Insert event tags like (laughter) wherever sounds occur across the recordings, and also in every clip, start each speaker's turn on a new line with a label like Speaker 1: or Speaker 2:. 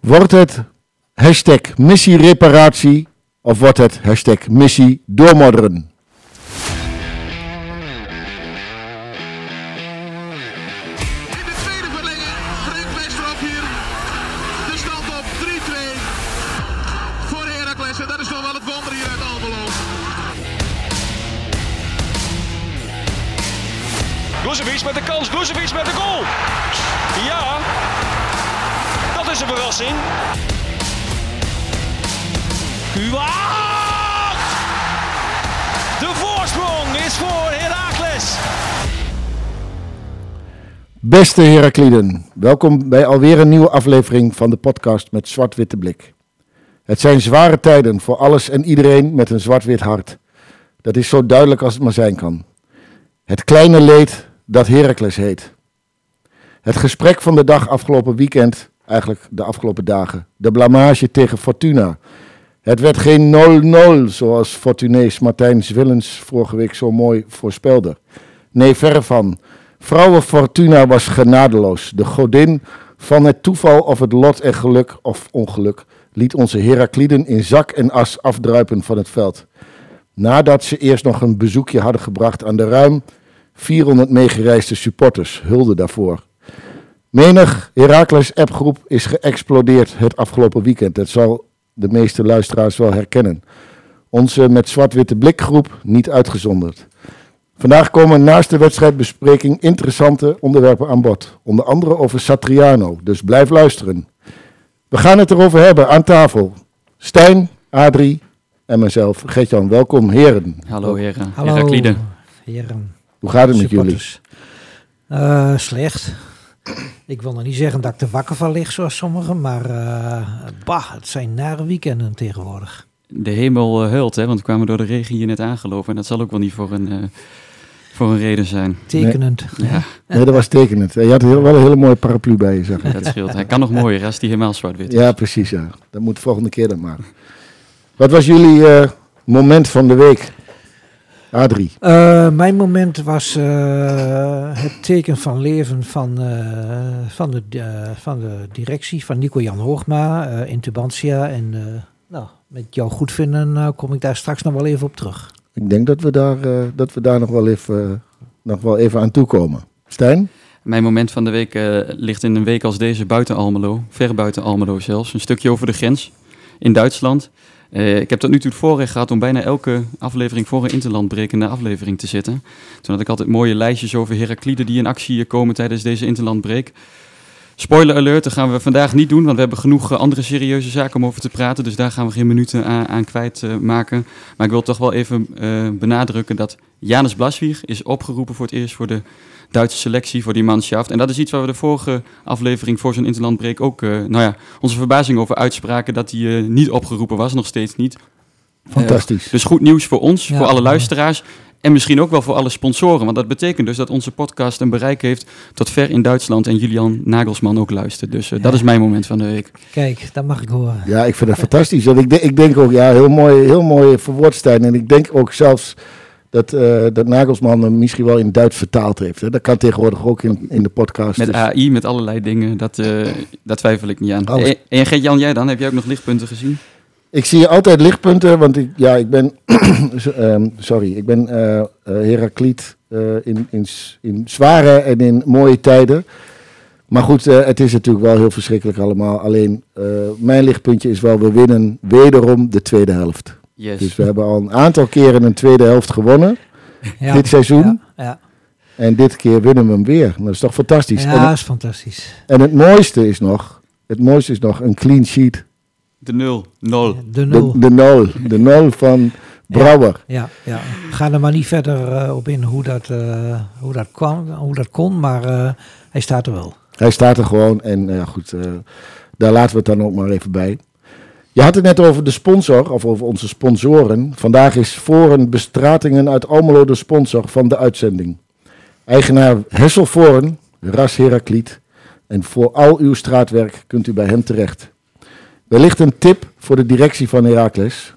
Speaker 1: Wordt het hashtag missiereparatie of wordt het hashtag missie doormodderen? Beste Herakliden, welkom bij alweer een nieuwe aflevering van de podcast met Zwart-Witte Blik. Het zijn zware tijden voor alles en iedereen met een zwart-wit hart. Dat is zo duidelijk als het maar zijn kan. Het kleine leed dat Heracles heet. Het gesprek van de dag afgelopen weekend, eigenlijk de afgelopen dagen. De blamage tegen Fortuna. Het werd geen 0-0 zoals Fortunees Martijn Zwillens vorige week zo mooi voorspelde. Nee, verre van. Vrouwen Fortuna was genadeloos. De godin van het toeval of het lot en geluk of ongeluk liet onze Herakliden in zak en as afdruipen van het veld. Nadat ze eerst nog een bezoekje hadden gebracht aan de ruim 400 meegereisde supporters. Hulde daarvoor. Menig Heracles appgroep is geëxplodeerd het afgelopen weekend. Dat zal de meeste luisteraars wel herkennen. Onze met zwart-witte blikgroep niet uitgezonderd. Vandaag komen naast de wedstrijdbespreking interessante onderwerpen aan bod. Onder andere over Satriano, dus blijf luisteren. We gaan het erover hebben aan tafel. Stijn, Adrie en mezelf. Gertjan, welkom heren.
Speaker 2: Hallo heren,
Speaker 3: Hallo, heren.
Speaker 1: Hoe gaat het met jullie?
Speaker 3: Eh, slecht. Ik wil nog niet zeggen dat ik er wakker van lig zoals sommigen, maar eh, bah, het zijn nare weekenden tegenwoordig.
Speaker 2: De hemel eh, huilt, hè, want we kwamen door de regen hier net aangelopen. En dat zal ook wel niet voor een, eh, voor een reden zijn.
Speaker 3: Tekenend.
Speaker 2: Ja,
Speaker 1: Nee, dat was tekenend. Je had heel- wel een hele mooie paraplu bij je, zeg ik.
Speaker 2: dat scheelt. Hij kan nog mooier als die helemaal zwart-wit is.
Speaker 1: Ja, precies, ja. Dat moet de volgende keer dan maar. Wat was jullie eh, moment van de week? Adrie.
Speaker 3: Eh, mijn moment was eh, het teken van leven van, eh, van, de, van de directie van Nico-Jan Hoogma eh, in Tubantia. En eh, nou, met jouw goedvinden kom ik daar straks nog wel even op terug.
Speaker 1: Ik denk dat we daar, eh, dat we daar nog, wel even, eh, nog wel even aan toekomen. Stijn?
Speaker 2: Mijn moment van de week eh, ligt in een week als deze buiten Almelo. Ver buiten Almelo zelfs. Een stukje over de grens in Duitsland. Ik heb tot nu toe het voorrecht gehad om bijna elke aflevering voor een interlandbrekende aflevering te zitten. Toen had ik altijd mooie lijstjes over Herakliden die in actie komen tijdens deze interlandbreek. Spoiler alert, dat gaan we vandaag niet doen, want we hebben genoeg eh, andere serieuze zaken om over te praten. Dus daar gaan we geen minuten aan, aan kwijt eh, maken. Maar ik wil toch wel even eh, benadrukken dat Janus Blaswieg is opgeroepen voor het eerst voor de Duitse selectie, voor die manschaft. En dat is iets waar we de vorige aflevering voor zo'n interlandbreek ook, nou ja, onze verbazing over uitspraken dat hij niet opgeroepen was, nog steeds niet.
Speaker 1: Fantastisch.
Speaker 2: Dus goed nieuws voor ons,
Speaker 3: Ja,
Speaker 2: voor alle luisteraars. En misschien ook wel voor alle sponsoren. Want dat betekent dus dat onze podcast een bereik heeft tot ver in Duitsland. En Julian Nagelsman ook luistert. Dus eh, dat is mijn moment van de week.
Speaker 3: Kijk, dat mag ik horen.
Speaker 1: Ja, ik vind dat fantastisch. Want ik, de- ik denk ook, ja, heel mooi, heel mooi verwoord Stijn. En ik denk ook zelfs dat, eh, dat Nagelsman hem misschien wel in het Duits vertaald heeft. Hè. Dat kan tegenwoordig ook in, in de podcast.
Speaker 2: Met
Speaker 1: Dus-
Speaker 2: AI, met allerlei dingen. Dat, eh dat twijfel ik niet aan.
Speaker 1: Alles.
Speaker 2: En, en Gert-Jan, jij dan? Heb jij ook nog lichtpunten gezien?
Speaker 1: Ik zie altijd lichtpunten, want ik, ja, ik ben, (clears throat) ehm, sorry, ik ben eh eh, Herakliet eh, in, in, in zware en in mooie tijden. Maar goed, eh, het is natuurlijk wel heel verschrikkelijk allemaal. Alleen eh, mijn lichtpuntje is wel, we winnen wederom de tweede helft.
Speaker 2: Yes.
Speaker 1: Dus we hebben al een aantal keren een tweede helft gewonnen (laughs)
Speaker 3: Ja.
Speaker 1: dit seizoen.
Speaker 3: Ja, ja.
Speaker 1: En dit keer winnen we hem weer. Dat is toch fantastisch.
Speaker 3: ja dat is fantastisch.
Speaker 1: en het mooiste is nog, het mooiste is nog een clean sheet.
Speaker 2: De nul. Nul.
Speaker 3: De nul.
Speaker 1: De, de nul. De nul van Brouwer.
Speaker 3: Ja, ja. Ga er maar niet verder eh, op in hoe dat, eh, hoe dat kwam, hoe dat kon, maar eh, hij staat er wel.
Speaker 1: Hij staat er gewoon en ja, goed, eh, daar laten we het dan ook maar even bij. Je had het net over de sponsor, of over onze sponsoren. Vandaag is Foren Bestratingen uit Almelo de sponsor van de uitzending. Eigenaar Hessel Foren, Ras Herakliet. En voor al uw straatwerk kunt u bij hem terecht. Wellicht een tip voor de directie van Heracles.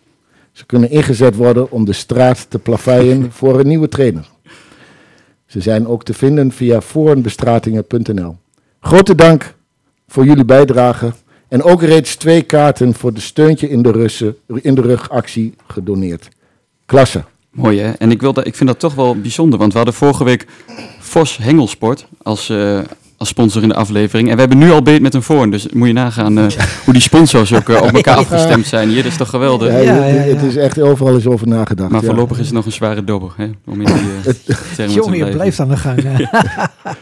Speaker 1: Ze kunnen ingezet worden om de straat te plaveien (laughs) voor een nieuwe trainer. Ze zijn ook te vinden via forenbestratingen.nl. Grote dank voor jullie bijdrage En ook reeds twee kaarten voor de steuntje in de, Russen, in de rug actie gedoneerd. Klasse.
Speaker 2: Mooi hè? En ik, wil dat, ik vind dat toch wel bijzonder, want we hadden vorige week Vos Hengelsport als, eh, als sponsor in de aflevering. En we hebben nu al beet met een voor, dus moet je nagaan eh, (laughs) hoe die sponsors ook eh, op elkaar afgestemd zijn. Hier, dat is toch geweldig?
Speaker 1: Ja,
Speaker 3: Ja,
Speaker 1: het-
Speaker 3: ja, ja.
Speaker 1: Het is echt overal eens over nagedacht.
Speaker 2: Maar
Speaker 1: ja.
Speaker 2: voorlopig is het nog een zware dobber, hè? Om in die (laughs) termen te
Speaker 3: Jongen, je blijft aan de gang. hè. (laughs)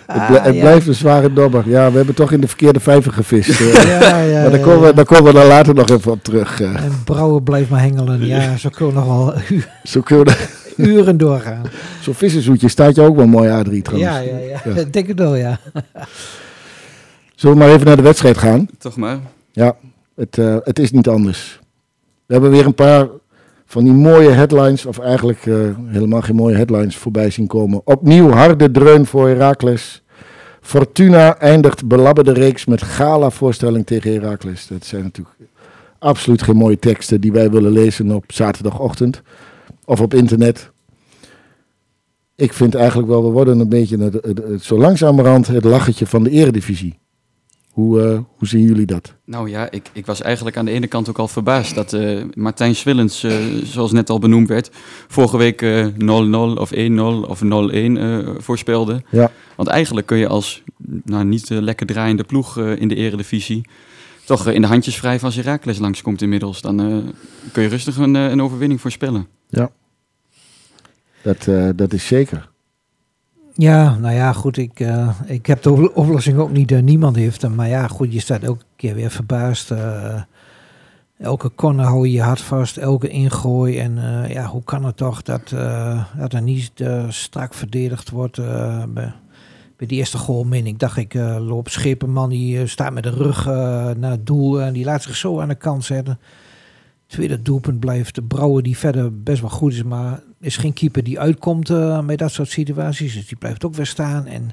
Speaker 1: Het, bl- het
Speaker 3: ja.
Speaker 1: blijft een zware dobber. Ja, we hebben toch in de verkeerde vijver gevist.
Speaker 3: ja, ja,
Speaker 1: maar daar
Speaker 3: ja,
Speaker 1: komen, we, daar komen we dan later nog even op terug.
Speaker 3: En brouwen blijft maar hengelen. Ja, zo kunnen we nog wel
Speaker 1: Zo kunnen we-
Speaker 3: uren doorgaan.
Speaker 1: Zo'n vissenzoetje staat je ook wel mooi A3 trouwens.
Speaker 3: Ja, ja, ja. Ik (laughs) denk het wel, ja.
Speaker 1: Zullen we maar even naar de wedstrijd gaan?
Speaker 2: Toch maar.
Speaker 1: Ja, het, eh, het is niet anders. We hebben weer een paar van die mooie headlines, of eigenlijk eh, helemaal geen mooie headlines voorbij zien komen. Opnieuw harde dreun voor Heracles. Fortuna eindigt belabberde reeks met gala-voorstelling tegen Heracles. Dat zijn natuurlijk absoluut geen mooie teksten die wij willen lezen op zaterdagochtend of op internet. Ik vind eigenlijk wel, we worden een beetje het, het- het- zo langzamerhand het lachertje van de eredivisie. Hoe, eh, hoe zien jullie dat?
Speaker 2: Nou ja, ik, ik was eigenlijk aan de ene kant ook al verbaasd dat eh, Martijn Swillens, eh, zoals net al benoemd werd, vorige week eh, 0-0 of 1-0 of 0-1 eh, voorspelde.
Speaker 1: Ja.
Speaker 2: Want eigenlijk kun je als nou, niet lekker draaiende ploeg in de eredivisie toch in de handjes wrijven als Heracles langskomt inmiddels. Dan kun je rustig een, een overwinning voorspellen.
Speaker 1: Dat, eh, dat is zeker.
Speaker 3: Ja, nou ja, goed. Ik, eh, ik heb de op- oplossing ook niet. eh, niemand heeft hem. Maar ja, goed, je staat elke keer weer verbaasd. elke corner hou je je hart vast. Elke ingooi. En ja, hoe kan het toch dat, dat er niet strak verdedigd wordt bij, bij die eerste goal min. Ik dacht, ik loop Schepenman. Die staat met de rug naar het doel. En die laat zich zo aan de kant zetten. Tweede doelpunt blijft de Brouwer die verder best wel goed is, maar is geen keeper die uitkomt eh bij dat soort situaties. Dus die blijft ook weer staan. En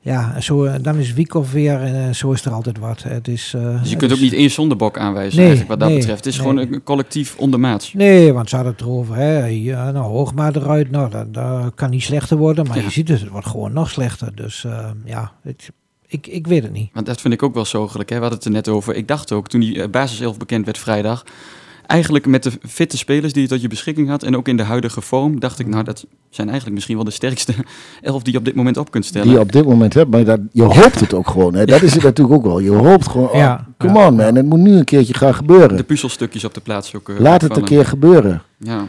Speaker 3: ja, en zo, eh, dan is Wiekhoff weer en eh, zo is er altijd wat. Het is,
Speaker 2: Dus je kunt ook niet één zondebok aanwijzen
Speaker 3: Nee,
Speaker 2: eigenlijk wat dat
Speaker 3: nee,
Speaker 2: betreft. Het is
Speaker 3: nee.
Speaker 2: gewoon een collectief ondermaats.
Speaker 3: Nee, want ze hadden het erover. Hè. Ja, nou, Hoogma eruit, nou, dat, dat kan niet slechter worden. Maar
Speaker 2: Ja.
Speaker 3: je ziet het, het wordt gewoon nog slechter. Dus ja, het, ik, ik weet het niet.
Speaker 2: Want dat vind ik ook wel zorgelijk. Hè? We hadden het er net over. Ik dacht ook, toen die basiself bekend werd vrijdag... Eigenlijk met de fitte spelers die je tot je beschikking had... en ook in de huidige vorm, dacht ik... nou, dat zijn eigenlijk misschien wel de sterkste (laughs) elf die je op dit moment op kunt stellen.
Speaker 1: Die je op dit moment hebt, maar dat, je hoopt het ook gewoon. Hè. Dat is het (laughs) natuurlijk ook wel. Je hoopt gewoon, oh,
Speaker 3: Ja,
Speaker 1: come on man, het moet nu een keertje gaan gebeuren.
Speaker 2: De puzzelstukjes op de plaats ook eh,
Speaker 1: Laat het een keer gebeuren.
Speaker 2: Ja,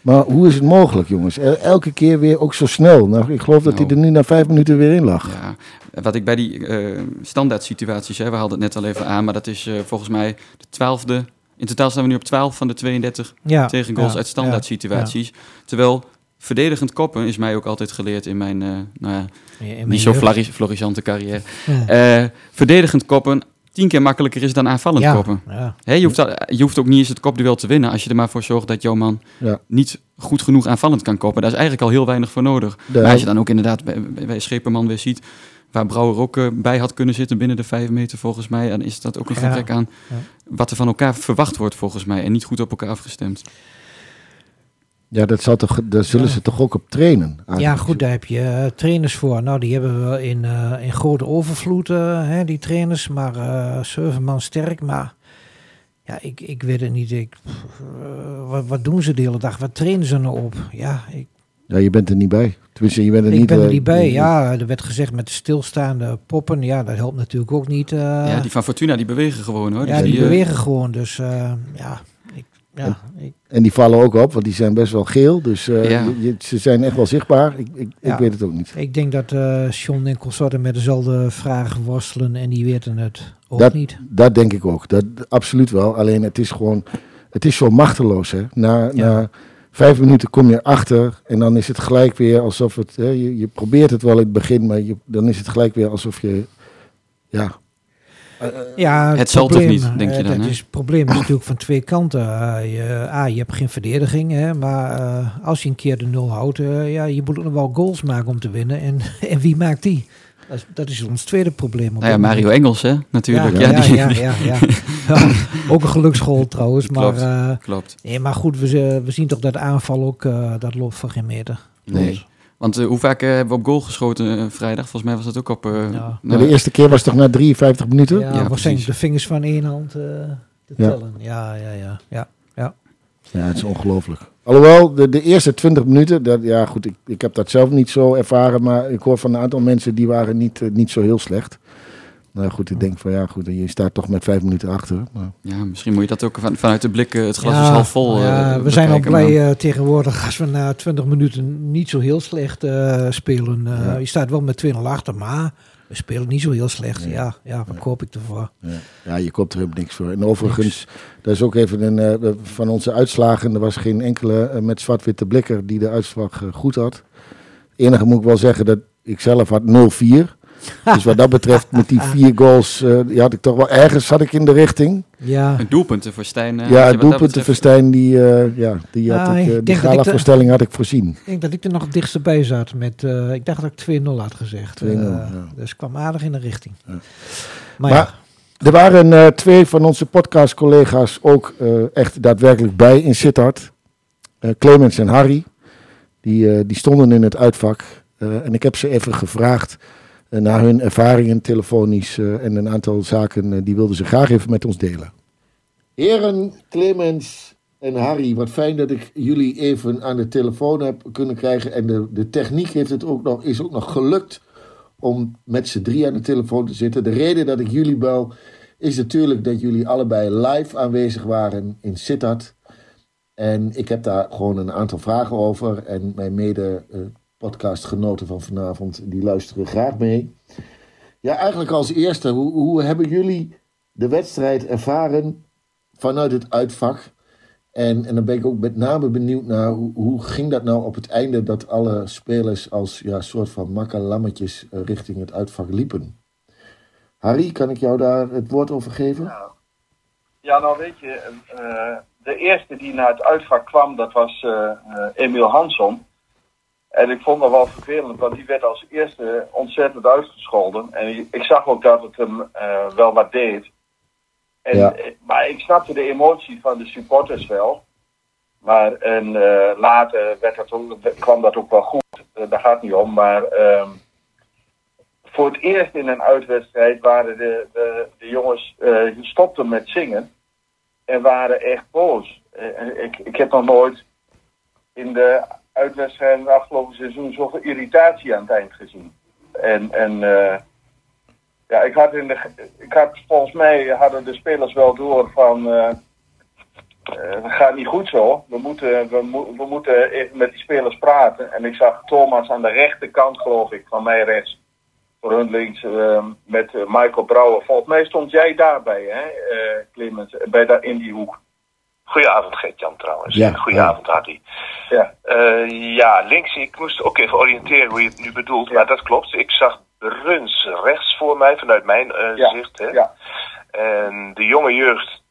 Speaker 1: Maar hoe is het mogelijk, jongens? El- Elke keer weer ook zo snel. Nou, ik geloof dat hij
Speaker 2: Nou.
Speaker 1: er nu na vijf minuten weer in lag.
Speaker 2: ja. Wat ik bij die eh, standaard situaties... Hè, we hadden het net al even aan... maar dat is eh, volgens mij de twaalfde... In totaal staan we nu op 12 van de 32
Speaker 3: Ja,
Speaker 2: tegen goals
Speaker 3: ja,
Speaker 2: uit standaard
Speaker 3: ja,
Speaker 2: situaties. Terwijl verdedigend koppen is mij ook altijd geleerd in mijn... eh, nou ja,
Speaker 3: ja. In mijn
Speaker 2: niet zo florissante carrière.
Speaker 3: Ja.
Speaker 2: Eh, verdedigend koppen tien keer makkelijker is dan aanvallend
Speaker 3: Ja,
Speaker 2: koppen. je, hoeft, al- je hoeft ook niet eens het kopduel te winnen als je er maar voor zorgt dat jouw man
Speaker 1: Ja.
Speaker 2: niet goed genoeg aanvallend kan koppen. Daar is eigenlijk al heel weinig voor nodig.
Speaker 1: De-
Speaker 2: Maar als je dan ook inderdaad bij, bij- bij Scheperman weer ziet, waar Brouwer ook eh, bij had kunnen zitten binnen de vijf meter volgens mij, dan is dat ook een
Speaker 3: Ja.
Speaker 2: gebrek aan
Speaker 3: Ja.
Speaker 2: wat er van elkaar verwacht wordt volgens mij en niet goed op elkaar afgestemd.
Speaker 1: Ja, dat zal toch, daar zullen
Speaker 3: Ja.
Speaker 1: ze toch ook op trainen?
Speaker 3: Ja, goed, daar heb je eh, trainers voor. Nou, die hebben we in, eh, in grote overvloed, hè, die trainers. Maar eh zeven man sterk. Maar ja, ik, ik weet het niet. Ik, wat, wat doen ze de hele dag? Wat trainen ze nou op? Ja, ik,
Speaker 1: Ja, je bent er niet bij. Tenminste, je bent er
Speaker 3: ik
Speaker 1: niet
Speaker 3: ben er
Speaker 1: eh,
Speaker 3: niet bij.
Speaker 1: je-
Speaker 3: Ja, er werd gezegd met stilstaande poppen. Ja, dat helpt natuurlijk ook niet. eh.
Speaker 2: ja, die van Fortuna die bewegen gewoon hoor.
Speaker 3: Ja,
Speaker 2: Dus
Speaker 3: die
Speaker 2: eh,
Speaker 3: bewegen gewoon. Dus eh, ja, ik, ja ik,
Speaker 1: En die vallen ook op, want die zijn best wel geel. Dus eh,
Speaker 2: Ja.
Speaker 1: je- ze zijn echt wel zichtbaar. Ik, ik,
Speaker 3: Ja.
Speaker 1: ik weet het ook niet.
Speaker 3: ik denk dat eh John en consorten met dezelfde vragen worstelen. En die weten het ook
Speaker 1: Dat-
Speaker 3: niet.
Speaker 1: Dat denk ik ook. Dat, absoluut wel. Alleen het is gewoon, het is zo machteloos. Hè? Na,
Speaker 3: Ja.
Speaker 1: na vijf minuten kom je achter en dan is het gelijk weer alsof het, hè, je, je probeert het wel in het begin, maar je, dan is het gelijk weer alsof je, ja,
Speaker 3: Ja,
Speaker 2: Het zal niet, denk je
Speaker 3: eh,
Speaker 2: dan,
Speaker 3: Het, is, het probleem is (clears throat) natuurlijk van twee kanten. Eh, je, A, je hebt geen verdediging, hè, maar eh, als je een keer de nul houdt, eh, ja, je moet nog wel goals maken om te winnen. En, (laughs) en wie maakt die? Dat is, dat is ons tweede probleem. op
Speaker 2: Nou ja, Mario. Engels hè, natuurlijk.
Speaker 3: Ja,
Speaker 2: Ja,
Speaker 3: ja,
Speaker 2: die,
Speaker 3: ja, ja, ja. Ja, (laughs) ook een geluksgoal trouwens. Maar,
Speaker 2: Klopt.
Speaker 3: eh,
Speaker 2: klopt.
Speaker 3: nee, maar goed, we, we zien toch dat de aanval ook, eh, dat loopt voor geen meter.
Speaker 2: Nee. Want eh, hoe vaak hebben we op goal geschoten vrijdag? Volgens mij was dat ook op... eh,
Speaker 3: Ja.
Speaker 1: Nou, de eerste keer was toch na 53 minuten?
Speaker 3: Ja,
Speaker 2: Ja,
Speaker 3: waarschijnlijk
Speaker 2: precies.
Speaker 3: de vingers van één hand eh, te
Speaker 1: Ja.
Speaker 3: tellen. Ja, ja, ja. ja. Ja.
Speaker 1: Het is ongelooflijk. Alhoewel, de, de eerste 20 minuten, dat, ja goed, ik, ik heb dat zelf niet zo ervaren, maar ik hoor van een aantal mensen die waren niet, eh, niet zo heel slecht. Nou goed, ik denk van ja goed, je staat toch met vijf minuten achter. Maar,
Speaker 2: ja, misschien moet je dat ook van, vanuit de blik, eh, het glas
Speaker 3: Ja,
Speaker 2: is half vol.
Speaker 3: ja,
Speaker 2: eh,
Speaker 3: we zijn al blij eh, tegenwoordig als we na 20 minuten niet zo heel slecht eh, spelen. Eh,
Speaker 1: Ja.
Speaker 3: Je staat wel met 2-0 achter, maar we spelen niet zo heel slecht.
Speaker 1: Nee.
Speaker 3: Ja, ja, wat koop ik ervoor?
Speaker 1: ja. ja, je koopt er helemaal niks voor. En overigens, dat is ook even een, eh, van onze uitslagen, er was geen enkele eh, met zwart-witte blikker die de uitslag eh, goed had. Het enige moet ik wel zeggen dat ik zelf had 0-4. (laughs) Dus wat dat betreft, met die vier goals, eh, die had ik toch wel ergens zat ik in de richting.
Speaker 3: Ja,
Speaker 2: Een doelpunten voor Stijn. eh, had je
Speaker 1: ja, doelpunten voor Stijn, die, eh, ja, die, had
Speaker 3: Ja,
Speaker 1: ik, eh, die gala-voorstelling had ik voorzien.
Speaker 3: ik denk dat ik er nog het dichtst bij zat. Met, eh, ik dacht dat ik 2-0 had gezegd.
Speaker 1: 2-0,
Speaker 3: Eh,
Speaker 1: ja.
Speaker 3: Dus ik kwam aardig in de richting.
Speaker 1: Ja.
Speaker 3: Maar,
Speaker 1: Maar er waren eh, twee van onze podcast-collega's ook eh, echt daadwerkelijk bij in Sittard. Eh, Clemens en Harry. Die, eh, die stonden in het uitvak. Eh, en ik heb ze even gevraagd naar hun ervaringen telefonisch. eh, en een aantal zaken eh, die wilden ze graag even met ons delen. Heren Clemens en Harry, wat fijn dat ik jullie even aan de telefoon heb kunnen krijgen. En de, de techniek heeft het ook nog, is ook nog gelukt om met z'n drie aan de telefoon te zitten. De reden dat ik jullie bel is natuurlijk dat jullie allebei live aanwezig waren in Sittard. En ik heb daar gewoon een aantal vragen over. En mijn mede eh, podcastgenoten van vanavond, die luisteren graag mee. Ja, eigenlijk als eerste, hoe, hoe hebben jullie de wedstrijd ervaren vanuit het uitvak? En, en dan ben ik ook met name benieuwd naar hoe, hoe ging dat nou op het einde dat alle spelers als ja, soort van makkelammetjes eh, richting het uitvak liepen. Harry, kan ik jou daar het woord over geven?
Speaker 4: Ja, nou weet je, eh, de eerste die naar het uitvak kwam, dat was eh, Emiel Hansson. En ik vond dat wel vervelend, want die werd als eerste ontzettend uitgescholden. En ik zag ook dat het hem eh, wel wat deed. En,
Speaker 1: Ja.
Speaker 4: eh, Maar ik snapte de emotie van de supporters wel. Maar en, eh, later werd dat ook, kwam dat ook wel goed. Daar gaat het niet om. Maar ehm, voor het eerst in een uitwedstrijd waren de, de, de jongens stopten met zingen. En waren echt boos. Ik, ik heb nog nooit in de uitwedstrijden het afgelopen seizoen zoveel irritatie aan het eind gezien. En, en eh, ja, ik had, in de, ik had volgens mij hadden de spelers wel door van eh, eh, het gaat niet goed zo. We moeten, we, mo- we moeten even met die spelers praten. En ik zag Thomas aan de rechterkant, geloof ik, van mij rechts. Voor hun links eh, met Michael Brouwer. Volgens mij stond jij daarbij, hè, Clemens, bij daar in die hoek.
Speaker 5: Goedenavond Gert-Jan trouwens.
Speaker 1: Ja.
Speaker 5: Goedenavond Hardy.
Speaker 4: Ja.
Speaker 5: Eh, ja, links, ik moest ook even oriënteren hoe je het nu bedoelt.
Speaker 4: Ja.
Speaker 5: Maar dat klopt. Ik zag Bruns rechts voor mij vanuit mijn eh,
Speaker 4: Ja,
Speaker 5: zicht. Hè.
Speaker 4: ja.
Speaker 5: En de jonge jeugd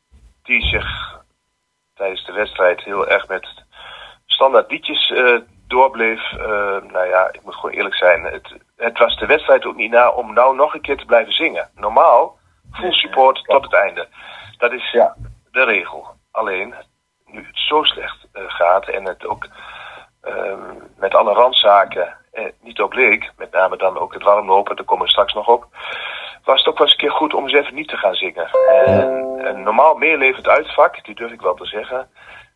Speaker 5: die zich tijdens de wedstrijd heel erg met standaard liedjes eh, doorbleef. eh, nou ja, ik moet gewoon eerlijk zijn. Het, het was de wedstrijd ook niet na om nou nog een keer te blijven zingen. Normaal, full support tot het einde. Dat is
Speaker 4: Ja.
Speaker 5: de regel. Alleen, nu het zo slecht eh, gaat en het ook ehm, met alle randzaken eh, niet op leek, met name dan ook het warmlopen, daar komen we straks nog op, was het ook wel eens een keer goed om eens even niet te gaan zingen. En een normaal meelevend uitvak, die durf ik wel te zeggen,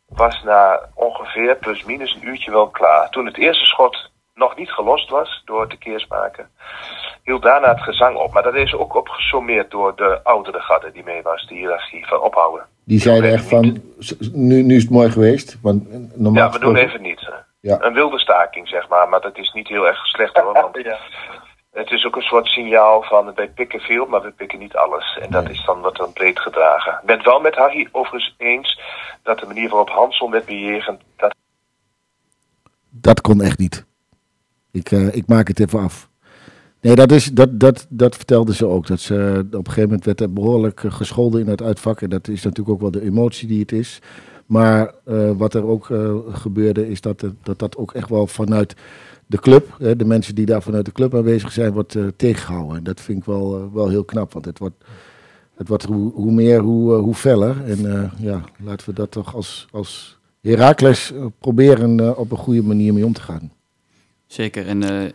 Speaker 5: was na ongeveer plus minus een uurtje wel klaar. Toen het eerste schot nog niet gelost was door het te keersmaken, hield daarna het gezang op. Maar dat is ook opgesommeerd door de oudere gadden die mee was, de hiërarchie van ophouden.
Speaker 1: Die zeiden echt van, nu, nu is het mooi geweest. Want normaal
Speaker 5: Ja, we doen even niet.
Speaker 1: Ja.
Speaker 5: Een wilde staking, zeg maar. Maar dat is niet heel erg slecht hoor. Want (laughs)
Speaker 4: Ja.
Speaker 5: het is ook een soort signaal van wij pikken veel, maar we pikken niet alles. En dat
Speaker 1: Nee.
Speaker 5: is dan wat dan breed gedragen. Ik ben het wel met Harry overigens eens dat de manier waarop Hansel werd bejegend, dat
Speaker 1: Dat kon echt niet. Ik, eh, ik maak het even af. Nee, dat, is, dat, dat, dat vertelde ze ook. Dat ze, eh, op een gegeven moment werd er behoorlijk eh, gescholden in het uitvak. En dat is natuurlijk ook wel de emotie die het is. Maar wat er ook gebeurde, is dat, dat dat ook echt wel vanuit de club, hè, de mensen die daar vanuit de club aanwezig zijn, wordt eh, tegengehouden. En dat vind ik wel, wel heel knap. Want het wordt, het wordt hoe, hoe meer, hoe, hoe feller. En ja, laten we dat toch als, als Herakles proberen op een goede manier mee om te gaan.
Speaker 2: Zeker. En eh,